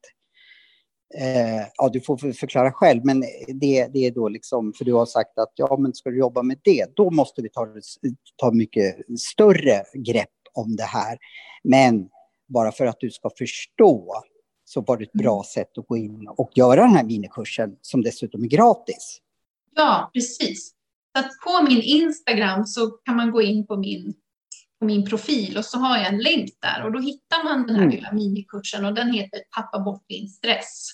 Eh, ja, du får förklara själv, men det, det är då liksom, för du har sagt att ja, men ska du jobba med det, då måste vi ta, ta mycket större grepp om det här. Men bara för att du ska förstå så var det ett bra mm. sätt att gå in och göra den här minikursen som dessutom är gratis. Ja, precis. Så att på min Instagram så kan man gå in på min, på min profil och så har jag en länk där och då hittar man den här mm. lilla minikursen och den heter Tappa bort din stress.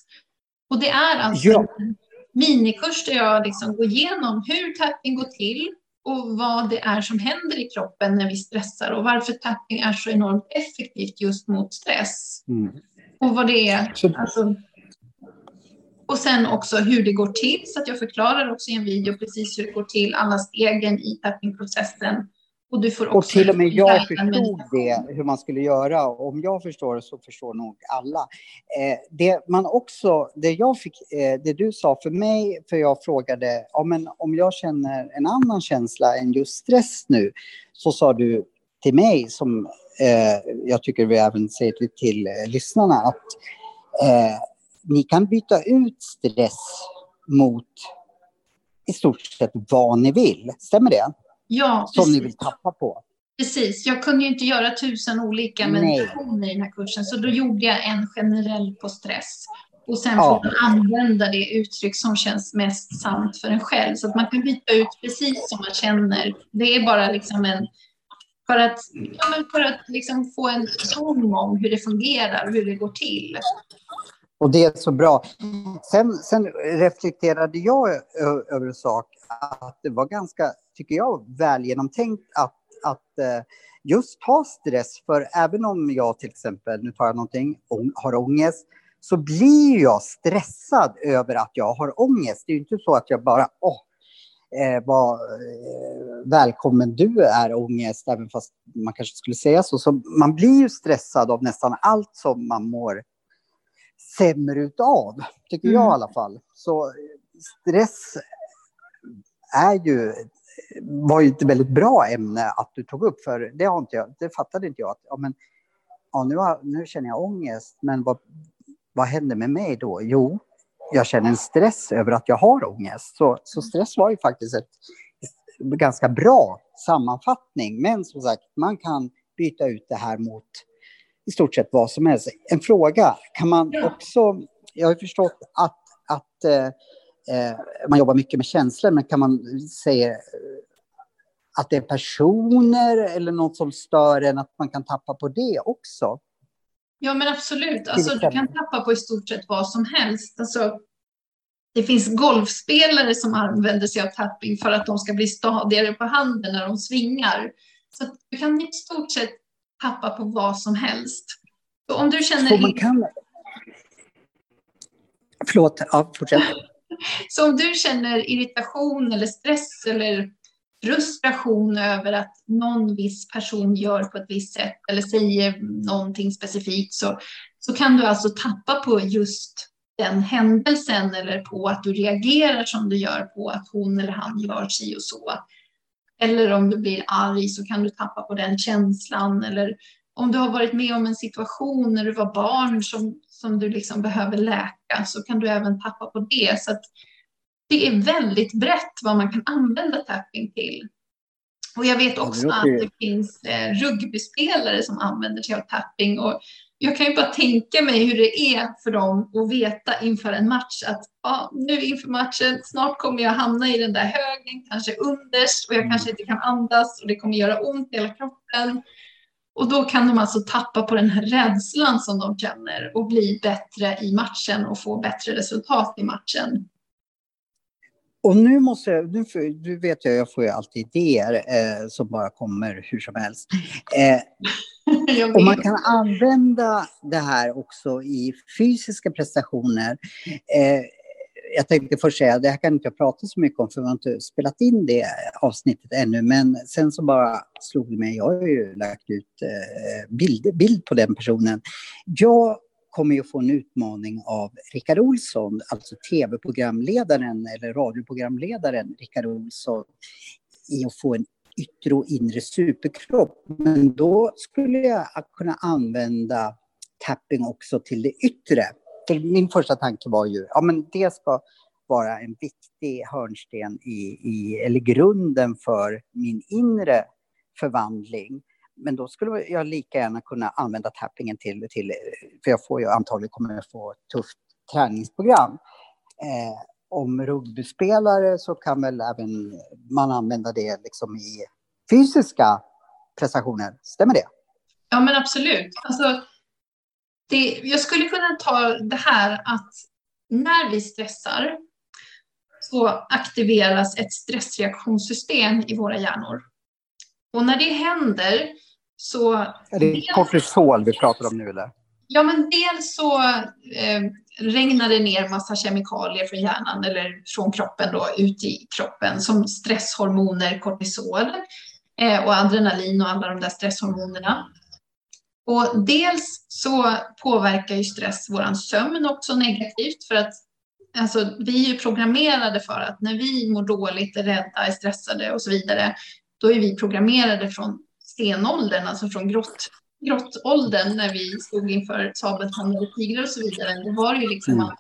Och det är alltså ja. en minikurs där jag liksom går igenom hur tapping går till och vad det är som händer i kroppen när vi stressar och varför tapping är så enormt effektivt just mot stress. Mm. Och vad det är. Alltså, och sen också hur det går till, så att jag förklarar också i en video precis hur det går till, alla stegen i tappingprocessen och, du får också och till och med jag förstod det, hur man skulle göra. Om jag förstår det så förstår nog alla. Eh, det, man också, det, jag fick, eh, det du sa för mig, för jag frågade ja, men om jag känner en annan känsla än just stress nu, så sa du till mig som eh, jag tycker vi även säger till, till eh, lyssnarna att eh, ni kan byta ut stress mot i stort sett vad ni vill. Stämmer det? Ja, Som precis. ni vill tappa på. Precis, jag kunde ju inte göra tusen olika meditationer i den här kursen, så då gjorde jag en generell på stress. Och sen får ja. man använda det uttryck som känns mest sant för en själv. Så att man kan byta ut precis som man känner. Det är bara liksom en... För att, ja, men för att liksom få en ton om hur det fungerar och hur det går till. Och det är så bra. Sen, sen reflekterade jag över en sak, att det var ganska, tycker jag, väl genomtänkt att, att eh, just ta stress. För även om jag till exempel, nu tar jag någonting, har ångest, så blir jag stressad över att jag har ångest. Det är ju inte så att jag bara, åh, eh, vad eh, välkommen du är ångest, även fast man kanske skulle säga så. så. Man blir ju stressad av nästan allt som man mår sämre utav, tycker mm. jag i alla fall. Så stress är ju, var ju ett väldigt bra ämne att du tog upp, för det, har inte jag, det fattade inte jag. Att, ja, men, ja, nu, har, nu känner jag ångest, men vad, vad händer med mig då? Jo, jag känner en stress över att jag har ångest. Så, så stress var ju faktiskt ett ganska bra sammanfattning. Men som sagt, man kan byta ut det här mot i stort sett vad som helst. En fråga, kan man också... Jag har förstått att, att eh, eh, man jobbar mycket med känslor, men kan man säga att det är personer eller något som stör en, att man kan tappa på det också? Ja, men absolut. Alltså, du kan tappa på i stort sett vad som helst. Alltså, det finns golfspelare som använder sig av tapping för att de ska bli stadigare på handen när de svingar. Så du kan i stort sett tappa på vad som helst. Så om du känner... Så man kan... Förlåt, ja, fortsätt. Så om du känner irritation eller stress eller frustration över att någon viss person gör på ett visst sätt eller säger någonting specifikt så, så kan du alltså tappa på just den händelsen eller på att du reagerar som du gör på att hon eller han gör si och så. Eller om du blir arg så kan du tappa på den känslan eller om du har varit med om en situation när du var barn som, som du liksom behöver läka så kan du även tappa på det. Så det är väldigt brett vad man kan använda tapping till. Och jag vet också att det finns eh, rugbyspelare som använder sig av tapping. Och jag kan ju bara tänka mig hur det är för dem att veta inför en match att ja, nu inför matchen, snart kommer jag hamna i den där högen, kanske underst och jag kanske inte kan andas och det kommer göra ont i hela kroppen. Och då kan de alltså tappa på den här rädslan som de känner och bli bättre i matchen och få bättre resultat i matchen. Och nu måste jag, nu, du vet jag, jag får ju alltid idéer eh, som bara kommer hur som helst. Eh, och man kan använda det här också i fysiska prestationer. Eh, jag tänkte först säga, det här kan inte jag prata så mycket om för vi har inte spelat in det avsnittet ännu, men sen så bara slog det mig, jag har ju lagt ut eh, bild, bild på den personen. Jag kommer ju få en utmaning av Rickard Olsson, alltså tv-programledaren eller radioprogramledaren Rickard Olsson, i att få en yttre och inre superkropp. Men då skulle jag kunna använda tapping också till det yttre. För min första tanke var ju, ja men det ska vara en viktig hörnsten i, i eller grunden för min inre förvandling. Men då skulle jag lika gärna kunna använda tappingen till, till för jag får ju antagligen kommer jag få ett tufft träningsprogram. Eh, om rugbyspelare så kan väl även man använda det liksom i fysiska prestationer, stämmer det? Ja men absolut. Alltså, det, jag skulle kunna ta det här att när vi stressar så aktiveras ett stressreaktionssystem i våra hjärnor. Och när det händer så... Är det dels, kortisol vi pratar om nu eller? Ja, men dels så eh, regnar det ner massa kemikalier från hjärnan eller från kroppen då ut i kroppen som stresshormoner, kortisol eh, och adrenalin och alla de där stresshormonerna. Och dels så påverkar ju stress vår sömn också negativt för att alltså, vi är ju programmerade för att när vi mår dåligt, är rädda, är stressade och så vidare, då är vi programmerade från stenåldern, alltså från grott, grottåldern när vi stod inför sabeltandade tigrar och så vidare, då var det ju liksom mm. att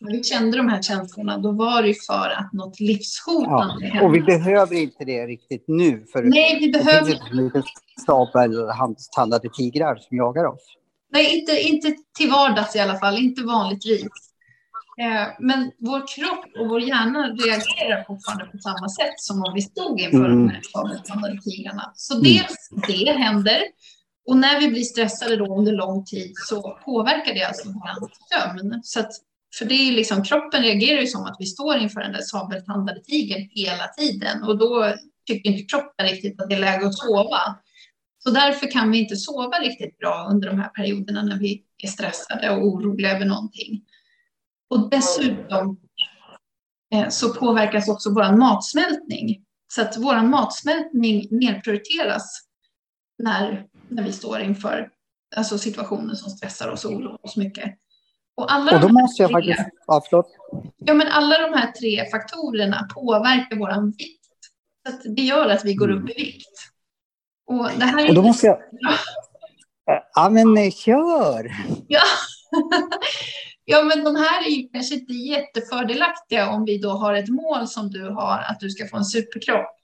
när vi kände de här känslorna, då var det för att något livshotande ja, Och vi behöver inte det riktigt nu. För Nej, vi behöver... Det finns inte sabeltandade tigrar som jagar oss. Nej, inte, inte till vardags i alla fall, inte vanligtvis. Eh, men vår kropp och vår hjärna reagerar fortfarande på samma sätt som om vi stod inför mm. de här sabeltandade tigrarna. Så mm. dels det händer. Och när vi blir stressade då under lång tid så påverkar det alltså vår sömn. Så att, för det är liksom, kroppen reagerar ju som att vi står inför den där sabeltandade tigern hela tiden. Och då tycker inte kroppen riktigt att det är läge att sova. Så därför kan vi inte sova riktigt bra under de här perioderna när vi är stressade och oroliga över någonting. Och dessutom eh, så påverkas också vår matsmältning. Så att vår matsmältning nedprioriteras när, när vi står inför alltså situationer som stressar oss och oroar oss mycket. Och, alla och då måste jag tre, faktiskt... Ja, förlåt. Ja, men alla de här tre faktorerna påverkar vår vikt. Så att det gör att vi går upp i vikt. Och, det här är och då måste jag... Ja, men eh, kör! Ja. Ja, men de här är ju kanske inte jättefördelaktiga om vi då har ett mål som du har, att du ska få en superkropp.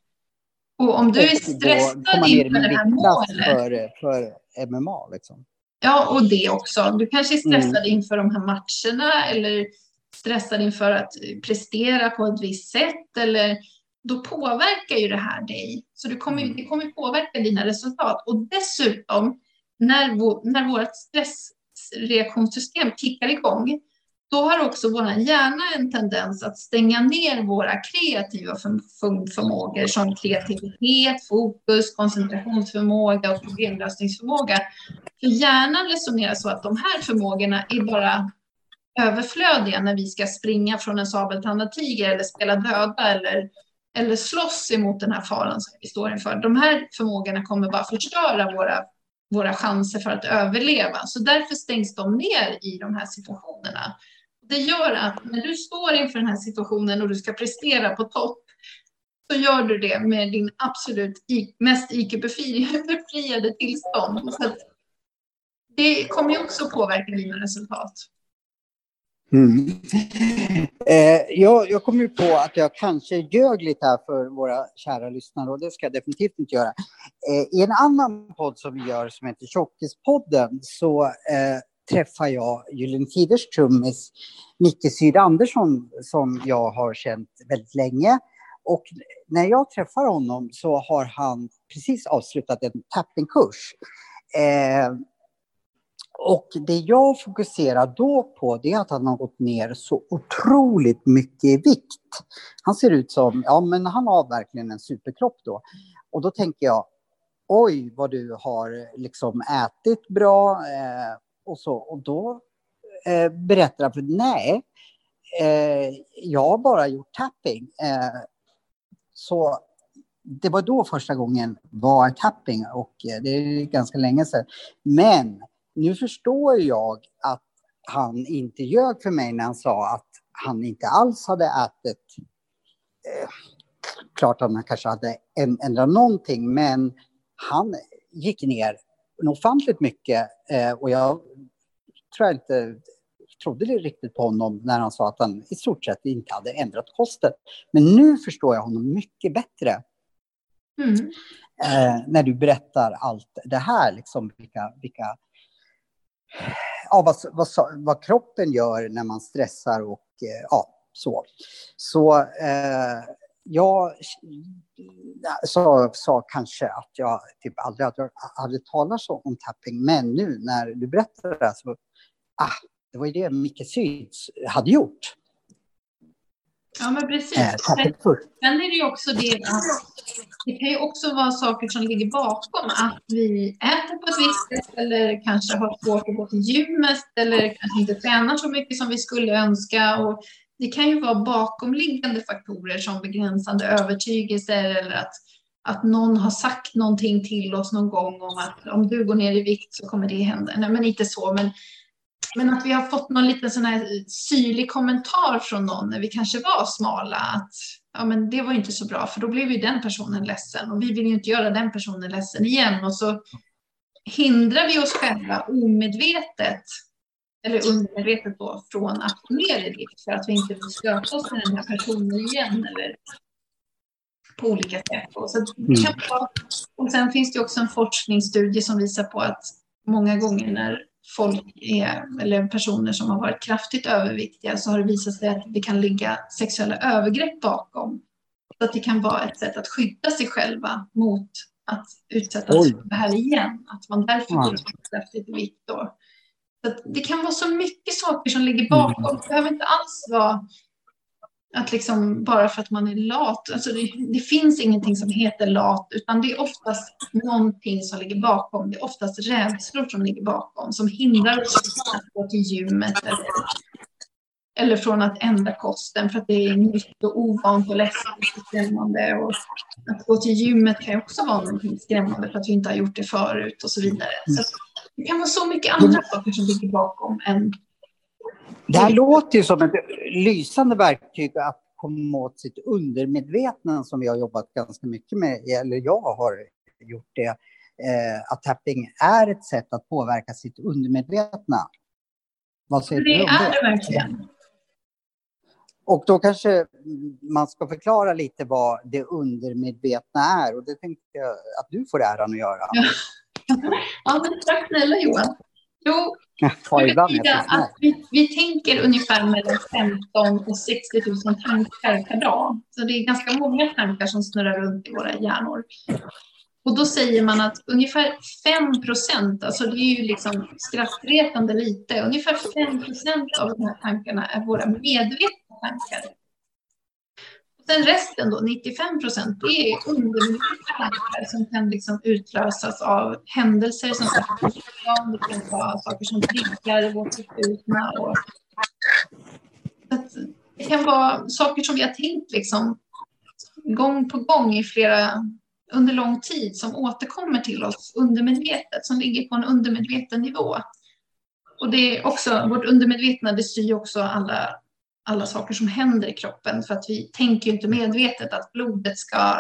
Och om du är stressad inför det här målet. För, för MMA liksom. Ja, och det också. Du kanske är stressad mm. inför de här matcherna eller stressad inför att prestera på ett visst sätt eller då påverkar ju det här dig. Så det kommer, mm. det kommer påverka dina resultat. Och dessutom, när, vår, när vårt stressreaktionssystem kickar igång, då har också vår hjärna en tendens att stänga ner våra kreativa förmågor som kreativitet, fokus, koncentrationsförmåga och problemlösningsförmåga. För hjärnan resonerar så att de här förmågorna är bara överflödiga när vi ska springa från en sabeltandad tiger eller spela döda eller eller slåss emot den här faran som vi står inför. De här förmågorna kommer bara förstöra våra, våra chanser för att överleva. Så därför stängs de ner i de här situationerna. Det gör att när du står inför den här situationen och du ska prestera på topp så gör du det med din absolut mest IQ-befriade tillstånd. Så det kommer ju också påverka dina resultat. Mm. Eh, jag, jag kom ju på att jag kanske ljög lite här för våra kära lyssnare och det ska jag definitivt inte göra. Eh, I en annan podd som vi gör som heter Tjockispodden så eh, träffar jag Gyllene Tiders trummis Micke Syd Andersson som jag har känt väldigt länge. Och när jag träffar honom så har han precis avslutat en tappingkurs. Eh, och det jag fokuserar då på det är att han har gått ner så otroligt mycket i vikt. Han ser ut som, ja men han har verkligen en superkropp då. Och då tänker jag, oj vad du har liksom ätit bra eh, och så. Och då eh, berättar han, för nej, eh, jag har bara gjort tapping. Eh, så det var då första gången var tapping och eh, det är ganska länge sedan. Men nu förstår jag att han inte ljög för mig när han sa att han inte alls hade ätit. Eh, klart att han kanske hade ändrat någonting, men han gick ner ofantligt mycket eh, och jag tror jag inte trodde det riktigt på honom när han sa att han i stort sett inte hade ändrat kosten. Men nu förstår jag honom mycket bättre. Mm. Eh, när du berättar allt det här, liksom vilka, vilka ja, vad, vad, vad, kroppen gör när man stressar och eh, ja, så. Så eh, jag sa, sa kanske att jag typ aldrig hade, hade talat så om tapping, men nu när du berättar det så, ah, det var ju det Micke Syds hade gjort. Ja, men precis. Äh, Sen är det ju också det att det kan ju också vara saker som ligger bakom att vi äter på ett visst sätt eller kanske har svårt att gå till gymmet eller kanske inte tränar så mycket som vi skulle önska. Och det kan ju vara bakomliggande faktorer som begränsande övertygelser eller att, att någon har sagt någonting till oss någon gång om att om du går ner i vikt så kommer det hända. Nej, men inte så, men men att vi har fått någon liten sån här syrlig kommentar från någon när vi kanske var smala. Att ja, men det var inte så bra för då blev ju den personen ledsen och vi vill ju inte göra den personen ledsen igen. Och så hindrar vi oss själva omedvetet eller undermedvetet då, från att gå ner i vikt för att vi inte vill stöta oss med den här personen igen eller på olika sätt. Så mm. och sen finns det också en forskningsstudie som visar på att många gånger när folk är, eller personer som har varit kraftigt överviktiga så har det visat sig att det kan ligga sexuella övergrepp bakom. Så att det kan vara ett sätt att skydda sig själva mot att utsättas Oj. för det här igen. Att man därför går kraftigt i vikt. Då. Så det kan vara så mycket saker som ligger bakom. Mm. Det behöver inte alls vara att liksom bara för att man är lat. Alltså det, det, finns ingenting som heter lat, utan det är oftast någonting som ligger bakom. Det är oftast rädslor som ligger bakom, som hindrar oss att gå till gymmet eller, eller från att ändra kosten för att det är nytt och ovant och läskigt och skrämmande. Och att gå till gymmet kan ju också vara någonting skrämmande för att vi inte har gjort det förut och så vidare. Så det kan vara så mycket andra saker som ligger bakom än det här låter ju som ett lysande verktyg att komma åt sitt undermedvetna som vi har jobbat ganska mycket med, eller jag har gjort det. Eh, att tapping är ett sätt att påverka sitt undermedvetna. Vad säger det du om det? är det verkligen. Och då kanske man ska förklara lite vad det undermedvetna är och det tänkte jag att du får äran att göra. Ja, ja men tack snälla Johan. Jo, att vi, vi tänker ungefär mellan 15 och 60 000 tankar per dag. Så det är ganska många tankar som snurrar runt i våra hjärnor. Och då säger man att ungefär 5 procent, alltså det är ju liksom skrattretande lite, ungefär 5 procent av de här tankarna är våra medvetna tankar. Sen resten då, 95 procent, det är undermedvetna tankar som kan liksom utlösas av händelser som det kan vara saker som triggar vårt förflutna. Och... Det kan vara saker som vi har tänkt liksom gång på gång i flera, under lång tid som återkommer till oss undermedvetet, som ligger på en undermedveten nivå. Och det är också, vårt undermedvetna det styr också alla alla saker som händer i kroppen för att vi tänker inte medvetet att blodet ska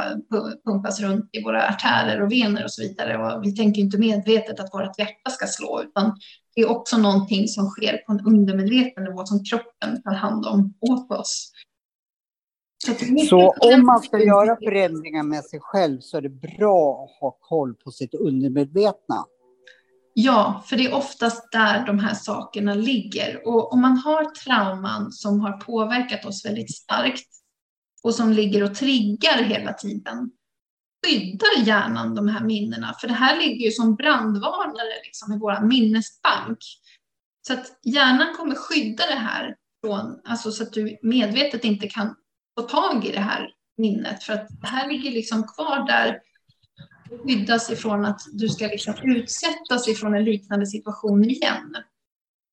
pumpas runt i våra artärer och vener och så vidare. Och vi tänker inte medvetet att vårt hjärta ska slå utan det är också någonting som sker på en undermedveten nivå som kroppen tar hand om åt oss. Så, så om man ska göra förändringar med sig själv så är det bra att ha koll på sitt undermedvetna. Ja, för det är oftast där de här sakerna ligger. Och om man har trauman som har påverkat oss väldigt starkt och som ligger och triggar hela tiden, skyddar hjärnan de här minnena. För det här ligger ju som brandvarnare liksom i vår minnesbank. Så att hjärnan kommer skydda det här från, alltså så att du medvetet inte kan få tag i det här minnet. För att det här ligger liksom kvar där skyddas ifrån att du ska liksom utsättas ifrån en liknande situation igen.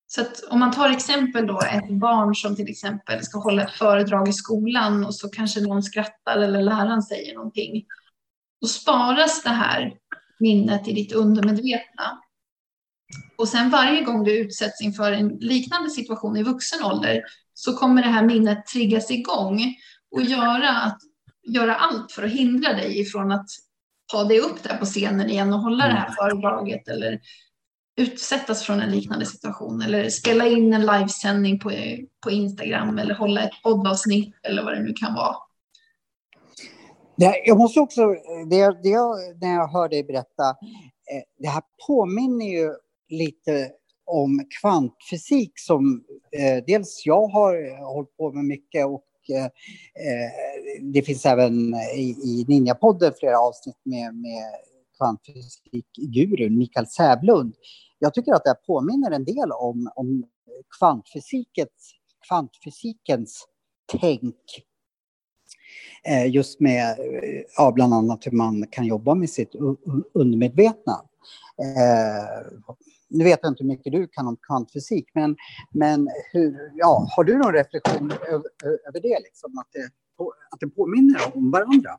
Så att om man tar exempel då ett barn som till exempel ska hålla ett föredrag i skolan och så kanske någon skrattar eller läraren säger någonting. Då sparas det här minnet i ditt undermedvetna. Och sen varje gång du utsätts inför en liknande situation i vuxen ålder så kommer det här minnet triggas igång och göra, att, göra allt för att hindra dig ifrån att ta dig upp där på scenen igen och hålla det här mm. föredraget eller utsättas från en liknande situation eller spela in en livesändning på, på Instagram eller hålla ett poddavsnitt eller vad det nu kan vara. jag måste också, det, det jag, när jag hör dig berätta, eh, det här påminner ju lite om kvantfysik som eh, dels jag har hållit på med mycket och Eh, eh, det finns även i, i Ninjapodden flera avsnitt med, med kvantfysikgurun Mikael Sävlund. Jag tycker att det påminner en del om, om kvantfysikens, kvantfysikens tänk. Eh, just med eh, ja, bland annat hur man kan jobba med sitt undermedvetna. Eh, nu vet jag inte hur mycket du kan om kvantfysik, men, men hur, ja, har du någon reflektion över, över det? Liksom, att, det att det påminner om varandra?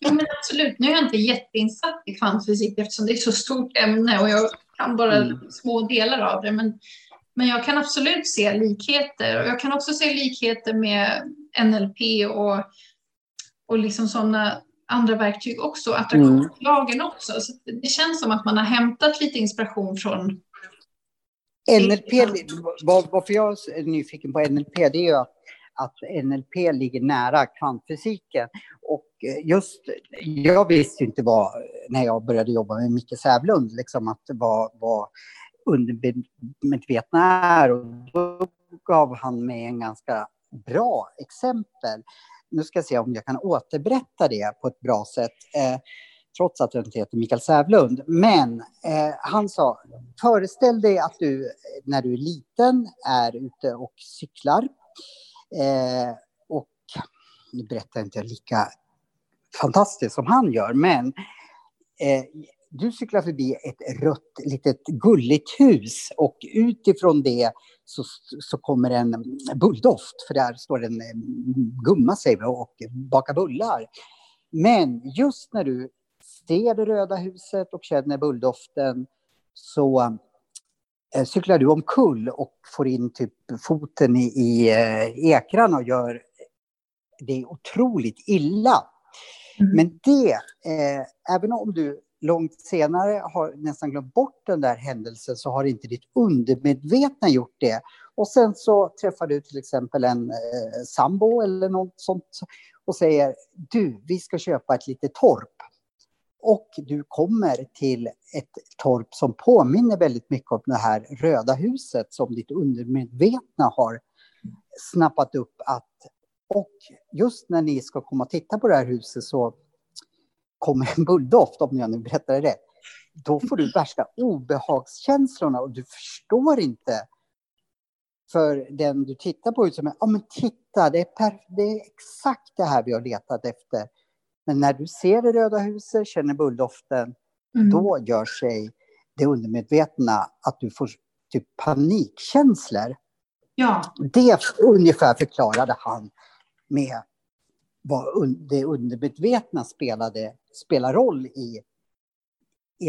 Ja, men absolut. Nu är jag inte jätteinsatt i kvantfysik eftersom det är så stort ämne och jag kan bara mm. små delar av det. Men, men jag kan absolut se likheter och jag kan också se likheter med NLP och, och liksom sådana andra verktyg också, attraktionslagen också. Så det känns som att man har hämtat lite inspiration från NLP, varför jag är nyfiken på NLP, det är ju att, att NLP ligger nära kvantfysiken. Och just, jag visste inte vad, när jag började jobba med Micke Sävlund, liksom att vad, vad undermedvetna är. Och då gav han mig en ganska bra exempel. Nu ska jag se om jag kan återberätta det på ett bra sätt. Eh, trots att jag inte heter Mikael Sävlund. Men eh, han sa, föreställ dig att du när du är liten är ute och cyklar. Eh, och nu berättar jag inte lika fantastiskt som han gör, men eh, du cyklar förbi ett rött litet gulligt hus och utifrån det så, så kommer en bulldoft, för där står en gumma säger och bakar bullar. Men just när du ser det röda huset och känner bulldoften så eh, cyklar du omkull och får in typ foten i, i eh, ekrarna och gör det otroligt illa. Mm. Men det, eh, även om du långt senare har nästan glömt bort den där händelsen så har inte ditt undermedvetna gjort det. Och sen så träffar du till exempel en eh, sambo eller något sånt och säger du, vi ska köpa ett litet torp. Och du kommer till ett torp som påminner väldigt mycket om det här röda huset som ditt undermedvetna har snappat upp att och just när ni ska komma och titta på det här huset så kommer en bulldoft, om jag nu berättar det rätt. Då får du värsta obehagskänslorna och du förstår inte för den du tittar på. Som, ja men titta, det är, det är exakt det här vi har letat efter. Men när du ser det röda huset, känner bulldoften, mm. då gör sig det undermedvetna att du får typ panikkänslor. Ja. Det ungefär förklarade han med vad det undermedvetna spelade, spelar roll i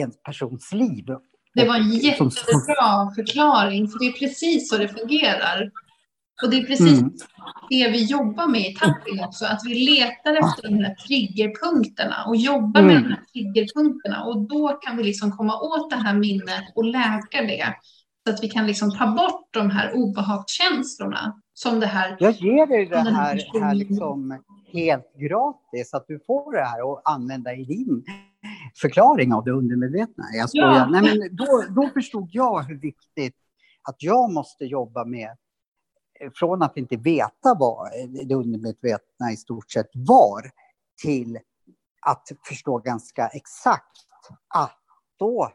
en persons liv. Det var en jättebra förklaring, för det är precis så det fungerar. Och det är precis mm. det vi jobbar med i tapping också, att vi letar efter de här triggerpunkterna och jobbar mm. med de här triggerpunkterna. Och då kan vi liksom komma åt det här minnet och läka det. Så att vi kan liksom ta bort de här obehagskänslorna. Som det här. Jag ger dig det här, här liksom helt gratis, att du får det här och använda i din förklaring av det undermedvetna. Jag Ja. Nej, men då, då förstod jag hur viktigt att jag måste jobba med från att inte veta vad det undermedvetna i stort sett var till att förstå ganska exakt att ah, då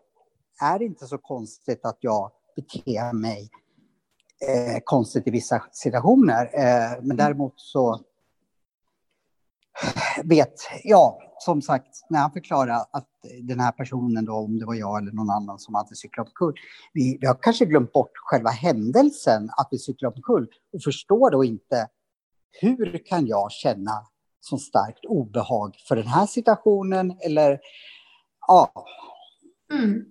är det inte så konstigt att jag beter mig eh, konstigt i vissa situationer. Eh, men mm. däremot så vet, ja, som sagt, när han förklarar att den här personen då, om det var jag eller någon annan som hade cyklat omkull, vi, vi har kanske glömt bort själva händelsen att vi cyklar omkull och förstår då inte hur kan jag känna så starkt obehag för den här situationen eller ja. Mm.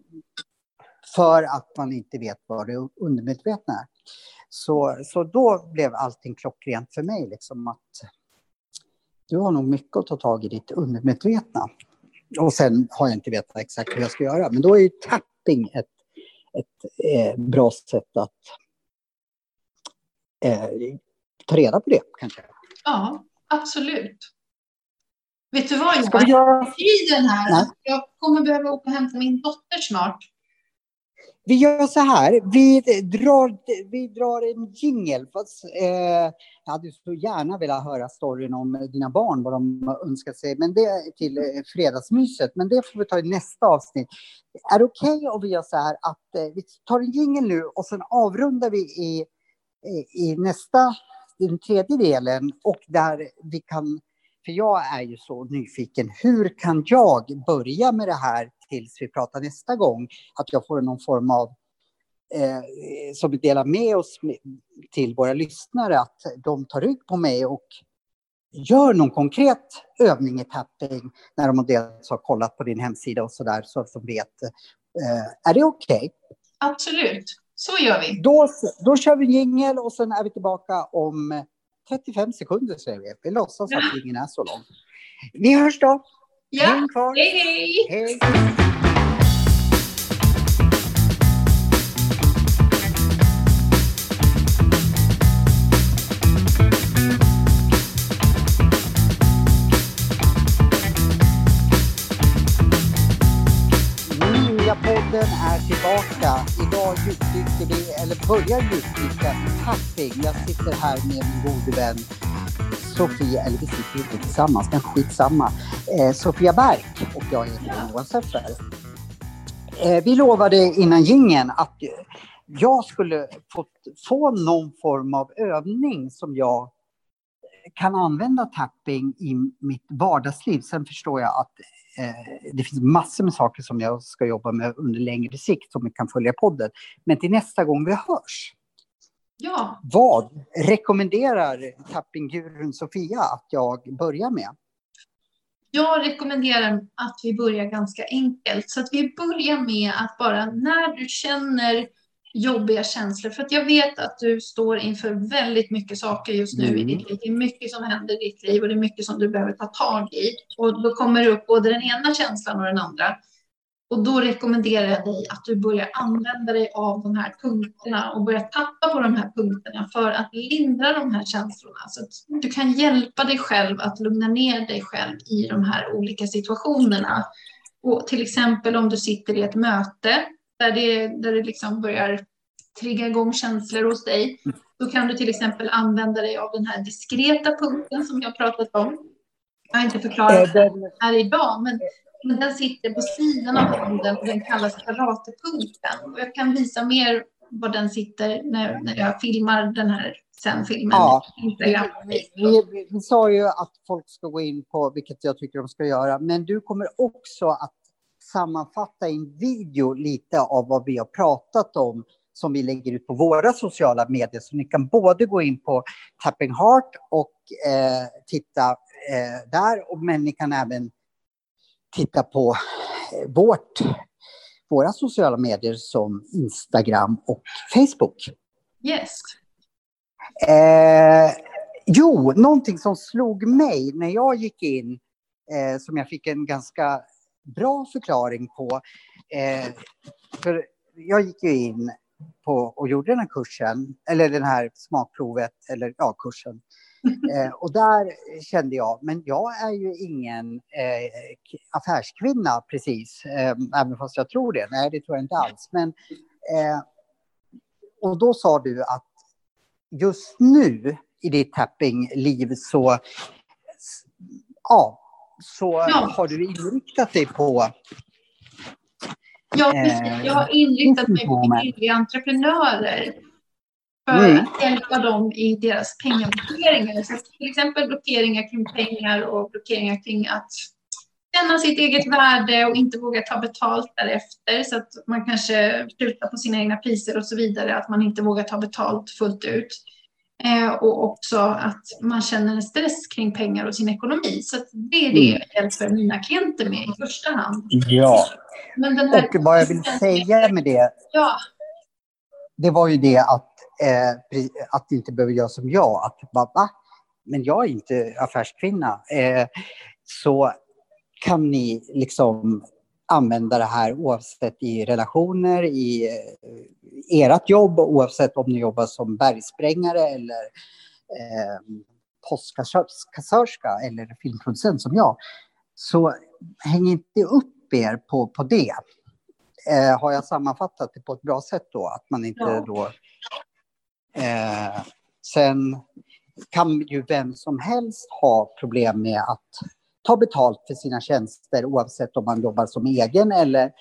För att man inte vet vad det undermedvetna är. Så, så då blev allting klockrent för mig, liksom att du har nog mycket att ta tag i ditt undermedvetna. Och sen har jag inte vetat exakt hur jag ska göra. Men då är ju tapping ett, ett eh, bra sätt att eh, ta reda på det kanske. Ja, absolut. Vet du vad Johan? Jag... Tiden här. Nej. Jag kommer behöva åka och hämta min dotter snart. Vi gör så här, vi drar, vi drar en jingel. eh, jag hade så gärna velat höra storyn om dina barn, vad de önskat sig, men det till eh, fredagsmyset. Men det får vi ta i nästa avsnitt. Är det okej okay om vi gör så här att eh, vi tar en jingel nu och sen avrundar vi i, i, i nästa, i den tredje delen och där vi kan för jag är ju så nyfiken. Hur kan jag börja med det här tills vi pratar nästa gång? Att jag får någon form av eh, som vi delar med oss till våra lyssnare, att de tar rygg på mig och gör någon konkret övning i tapping när de dels har kollat på din hemsida och så där så att de vet. Eh, är det okej? Okay? Absolut, så gör vi. Då, då kör vi jingel och sen är vi tillbaka om 35 sekunder säger vi. Vi låtsas att ingen är så lång. Vi hörs då. Ja. Häng kvar! Hej, hej! Hej! Jag djupdyker i, eller börjar djupdyka tapping. Jag sitter här med min gode vän Sofia, eller vi sitter inte tillsammans, men skitsamma. Eh, Sofia Berg och jag heter Johan Seffer. Eh, vi lovade innan gingen att jag skulle få, få någon form av övning som jag kan använda tapping i mitt vardagsliv. Sen förstår jag att eh, det finns massor med saker som jag ska jobba med under längre sikt som kan följa podden. Men till nästa gång vi hörs, Ja, vad rekommenderar tappinggurun Sofia att jag börjar med? jag rekommenderar att vi börjar ganska enkelt. Så att vi börjar med att bara när du känner jobbiga känslor, för att jag vet att du står inför väldigt mycket saker just nu i Mm. ditt liv. Det är mycket som händer i ditt liv och det är mycket som du behöver ta tag i. Och då kommer det upp både den ena känslan och den andra. Och då rekommenderar jag dig att du börjar använda dig av de här punkterna och börjar tappa på de här punkterna för att lindra de här känslorna. Så att du kan hjälpa dig själv att lugna ner dig själv i de här olika situationerna. Och till exempel om du sitter i ett möte där det, där det liksom börjar trigga igång känslor hos dig. Då kan du till exempel använda dig av den här diskreta punkten som jag pratat om. Jag har inte förklarat Eh, det den- här idag, men, men den sitter på sidan av handen och den kallas karatepunkten. Och jag kan visa mer var den sitter när, när jag filmar den här sen filmen. Ja. Instagram. Vi, vi, vi sa ju att folk ska gå in på, vilket jag tycker de ska göra, men du kommer också att sammanfatta i en video lite av vad vi har pratat om som vi lägger ut på våra sociala medier. Så ni kan både gå in på Tapping Heart och eh, titta eh, där, men ni kan även titta på eh, vårt, våra sociala medier som Instagram och Facebook. Yes. Eh, jo, någonting som slog mig när jag gick in, eh, som jag fick en ganska bra förklaring på. Eh, för jag gick ju in på och gjorde den här kursen, eller den här smakprovet, eller ja, kursen. Eh, och där kände jag, men jag är ju ingen eh, affärskvinna precis, eh, även fast jag tror det. Nej, det tror jag inte alls. Men, eh, och då sa du att just nu i ditt tappingliv så, ja, så Ja. har du inriktat dig på Ja, Eh, precis. Jag har inriktat mig på kvinnliga entreprenörer för Mm. att hjälpa dem i deras pengablockeringar. Så till exempel blockeringar kring pengar och blockeringar kring att känna sitt eget värde och inte våga ta betalt därefter. Så att man kanske prutar på sina egna priser och så vidare. Att man inte vågar ta betalt fullt ut. Eh, och också att man känner en stress kring pengar och sin ekonomi. Så det är det Mm. jag hjälper mina klienter med i första hand. Ja, här och vad jag vill säga med det, Ja, det var ju det att, eh, att inte behöver göra som jag. Att bara, va? Men jag är inte affärskvinna. Eh, så kan ni liksom använda det här oavsett i relationer, i eh, ert jobb, oavsett om ni jobbar som bergsprängare eller eh, postkassörska eller filmproducent som jag. Så häng inte upp er på, på det. Eh, har jag sammanfattat det på ett bra sätt då? Att man inte Ja. då... Eh, sen kan ju vem som helst ha problem med att ta betalt för sina tjänster oavsett om man jobbar som egen eller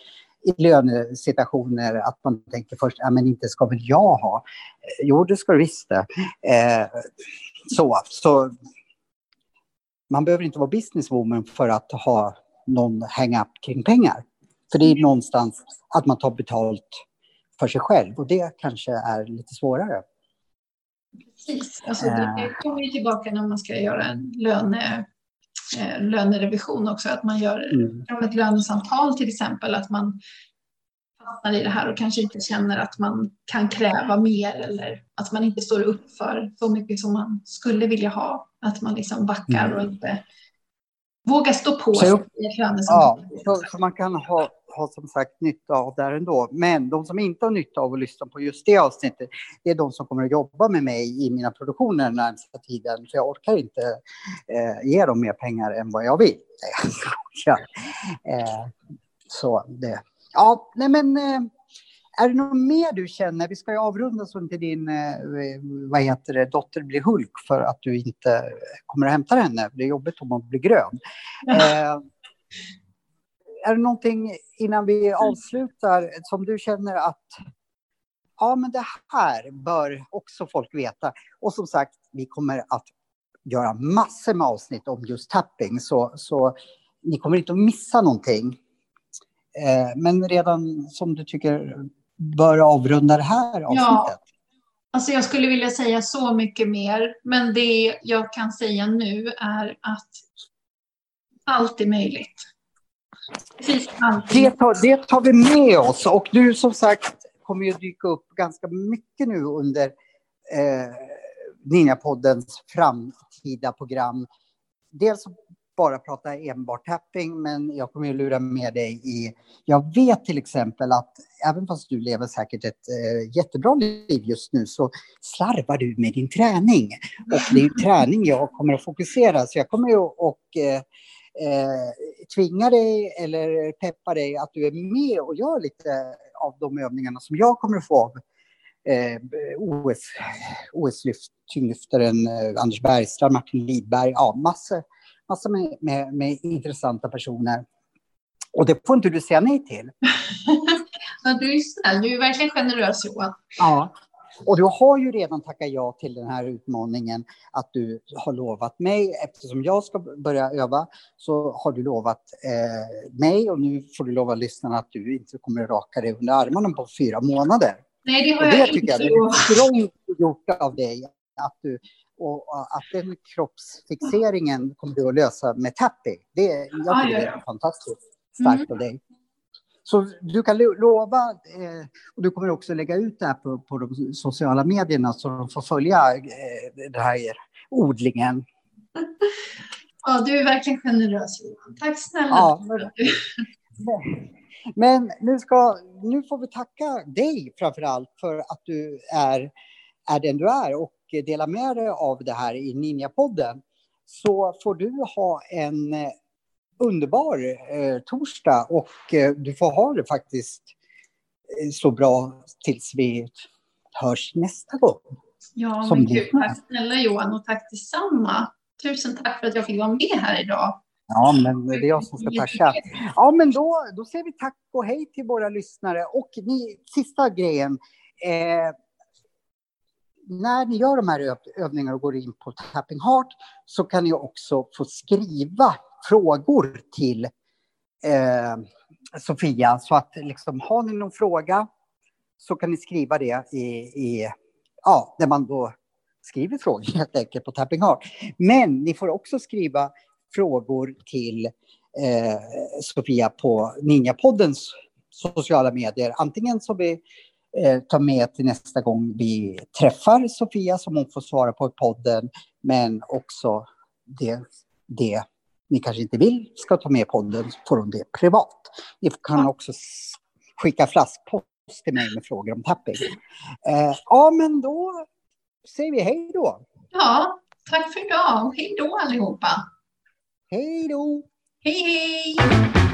i lönesituationer att man tänker först, ja men inte ska väl jag ha? Eh, Jo, det ska du visst det. Eh, så, så man behöver inte vara businesswoman för att ha någon hang-up kring pengar. För det är någonstans att man tar betalt för sig själv och det kanske är lite svårare. Precis. Alltså, det kommer ju tillbaka när man ska göra en löne, eh, lönerevision också. Att man gör Mm. ett lönesamtal till exempel. Att man fastnar i det här och kanske inte känner att man kan kräva mer. Eller att man inte står upp för så mycket som man skulle vilja ha. Att man liksom backar och inte våga stå på sig i ett flöde. Ja, så, så, man kan ha, ha som sagt nytta av det här ändå. Men de som inte har nytta av att lyssna på just det avsnittet, det är de som kommer att jobba med mig i mina produktioner den närmsta tiden. För jag orkar inte eh, ge dem mer pengar än vad jag vill. ja. eh, så det. Ja, nej men eh, är det något mer du känner? Vi ska ju avrunda så inte din eh, vad heter det, dotter blir Hulk för att du inte kommer att hämta henne. Det är jobbigt om hon blir grön. Är det någonting innan vi avslutar som du känner att ja, men det här bör också folk veta. Och som sagt, vi kommer att göra massor med avsnitt om just tapping, så, så ni kommer inte att missa någonting. Eh, men redan som du tycker bör avrunda det här avsnittet. Ja. Alltså jag skulle vilja säga så mycket mer, men det jag kan säga nu är att allt är möjligt. Det tar, det tar vi med oss och du som sagt kommer ju dyka upp ganska mycket nu under eh, Ninjapoddens framtida program. Dels bara prata enbart tapping, men jag kommer att lura med dig i... Jag vet till exempel att även fast du lever säkert ett eh, jättebra liv just nu så slarvar du med din träning. Och det är träning jag kommer att fokusera, så jag kommer ju och eh, eh, tvinga dig eller peppa dig att du är med och gör lite av de övningarna som jag kommer att få av eh, OS, OS-tyngdlyftaren eh, Anders Bergstrand, Martin Lidberg, ja, massor massor med, med, med intressanta personer. Och det får inte du säga nej till. ja, du är snäll, du är verkligen generös Johan. Ja, och du har ju redan tackat ja till den här utmaningen att du har lovat mig, eftersom jag ska börja öva, så har du lovat eh, mig och nu får du lova lyssnarna att du inte kommer att raka dig under armarna på fyra månader. Nej, det har och jag det inte jag, Det är strångt gjort av dig att du och att den kroppsfixeringen kommer du att lösa med tapping. Det, jag tycker det är fantastiskt starkt mm. av dig. Så du kan lova, eh, och du kommer också lägga ut det här på, på de sociala medierna så de får följa eh, den här odlingen. Ja, du är verkligen generös Johan. Tack snälla. Ja, men, men nu, ska, nu får vi tacka dig framför allt för att du är, är den du är och dela med dig av det här i Ninja-podden så får du ha en underbar eh, torsdag och eh, du får ha det faktiskt eh, så bra tills vi hörs nästa gång. Ja, men gud, tack snälla Johan och tack detsamma. Tusen tack för att jag fick vara med här idag. Ja, men det är jag som ska tacka. Ja, men då, då säger vi tack och hej till våra lyssnare. Och ni, sista grejen. Eh, när ni gör de här övningarna och går in på Tapping Heart så kan ni också få skriva frågor till eh, Sofia. Så att liksom, har ni någon fråga så kan ni skriva det i, i ja, där man då skriver frågor helt enkelt på Tapping Heart. Men ni får också skriva frågor till eh, Sofia på Ninjapoddens sociala medier. Antingen så vi eh, tar med till nästa gång vi träffar Sofia som hon får svara på i podden. Men också det, det ni kanske inte vill ska ta med podden, får hon det privat. Ni kan också skicka flaskpost till mig med frågor om tapping. Eh, ja, men då säger vi hej då. Ja, tack för idag. Hej då allihopa. Hej då. Hej, hej.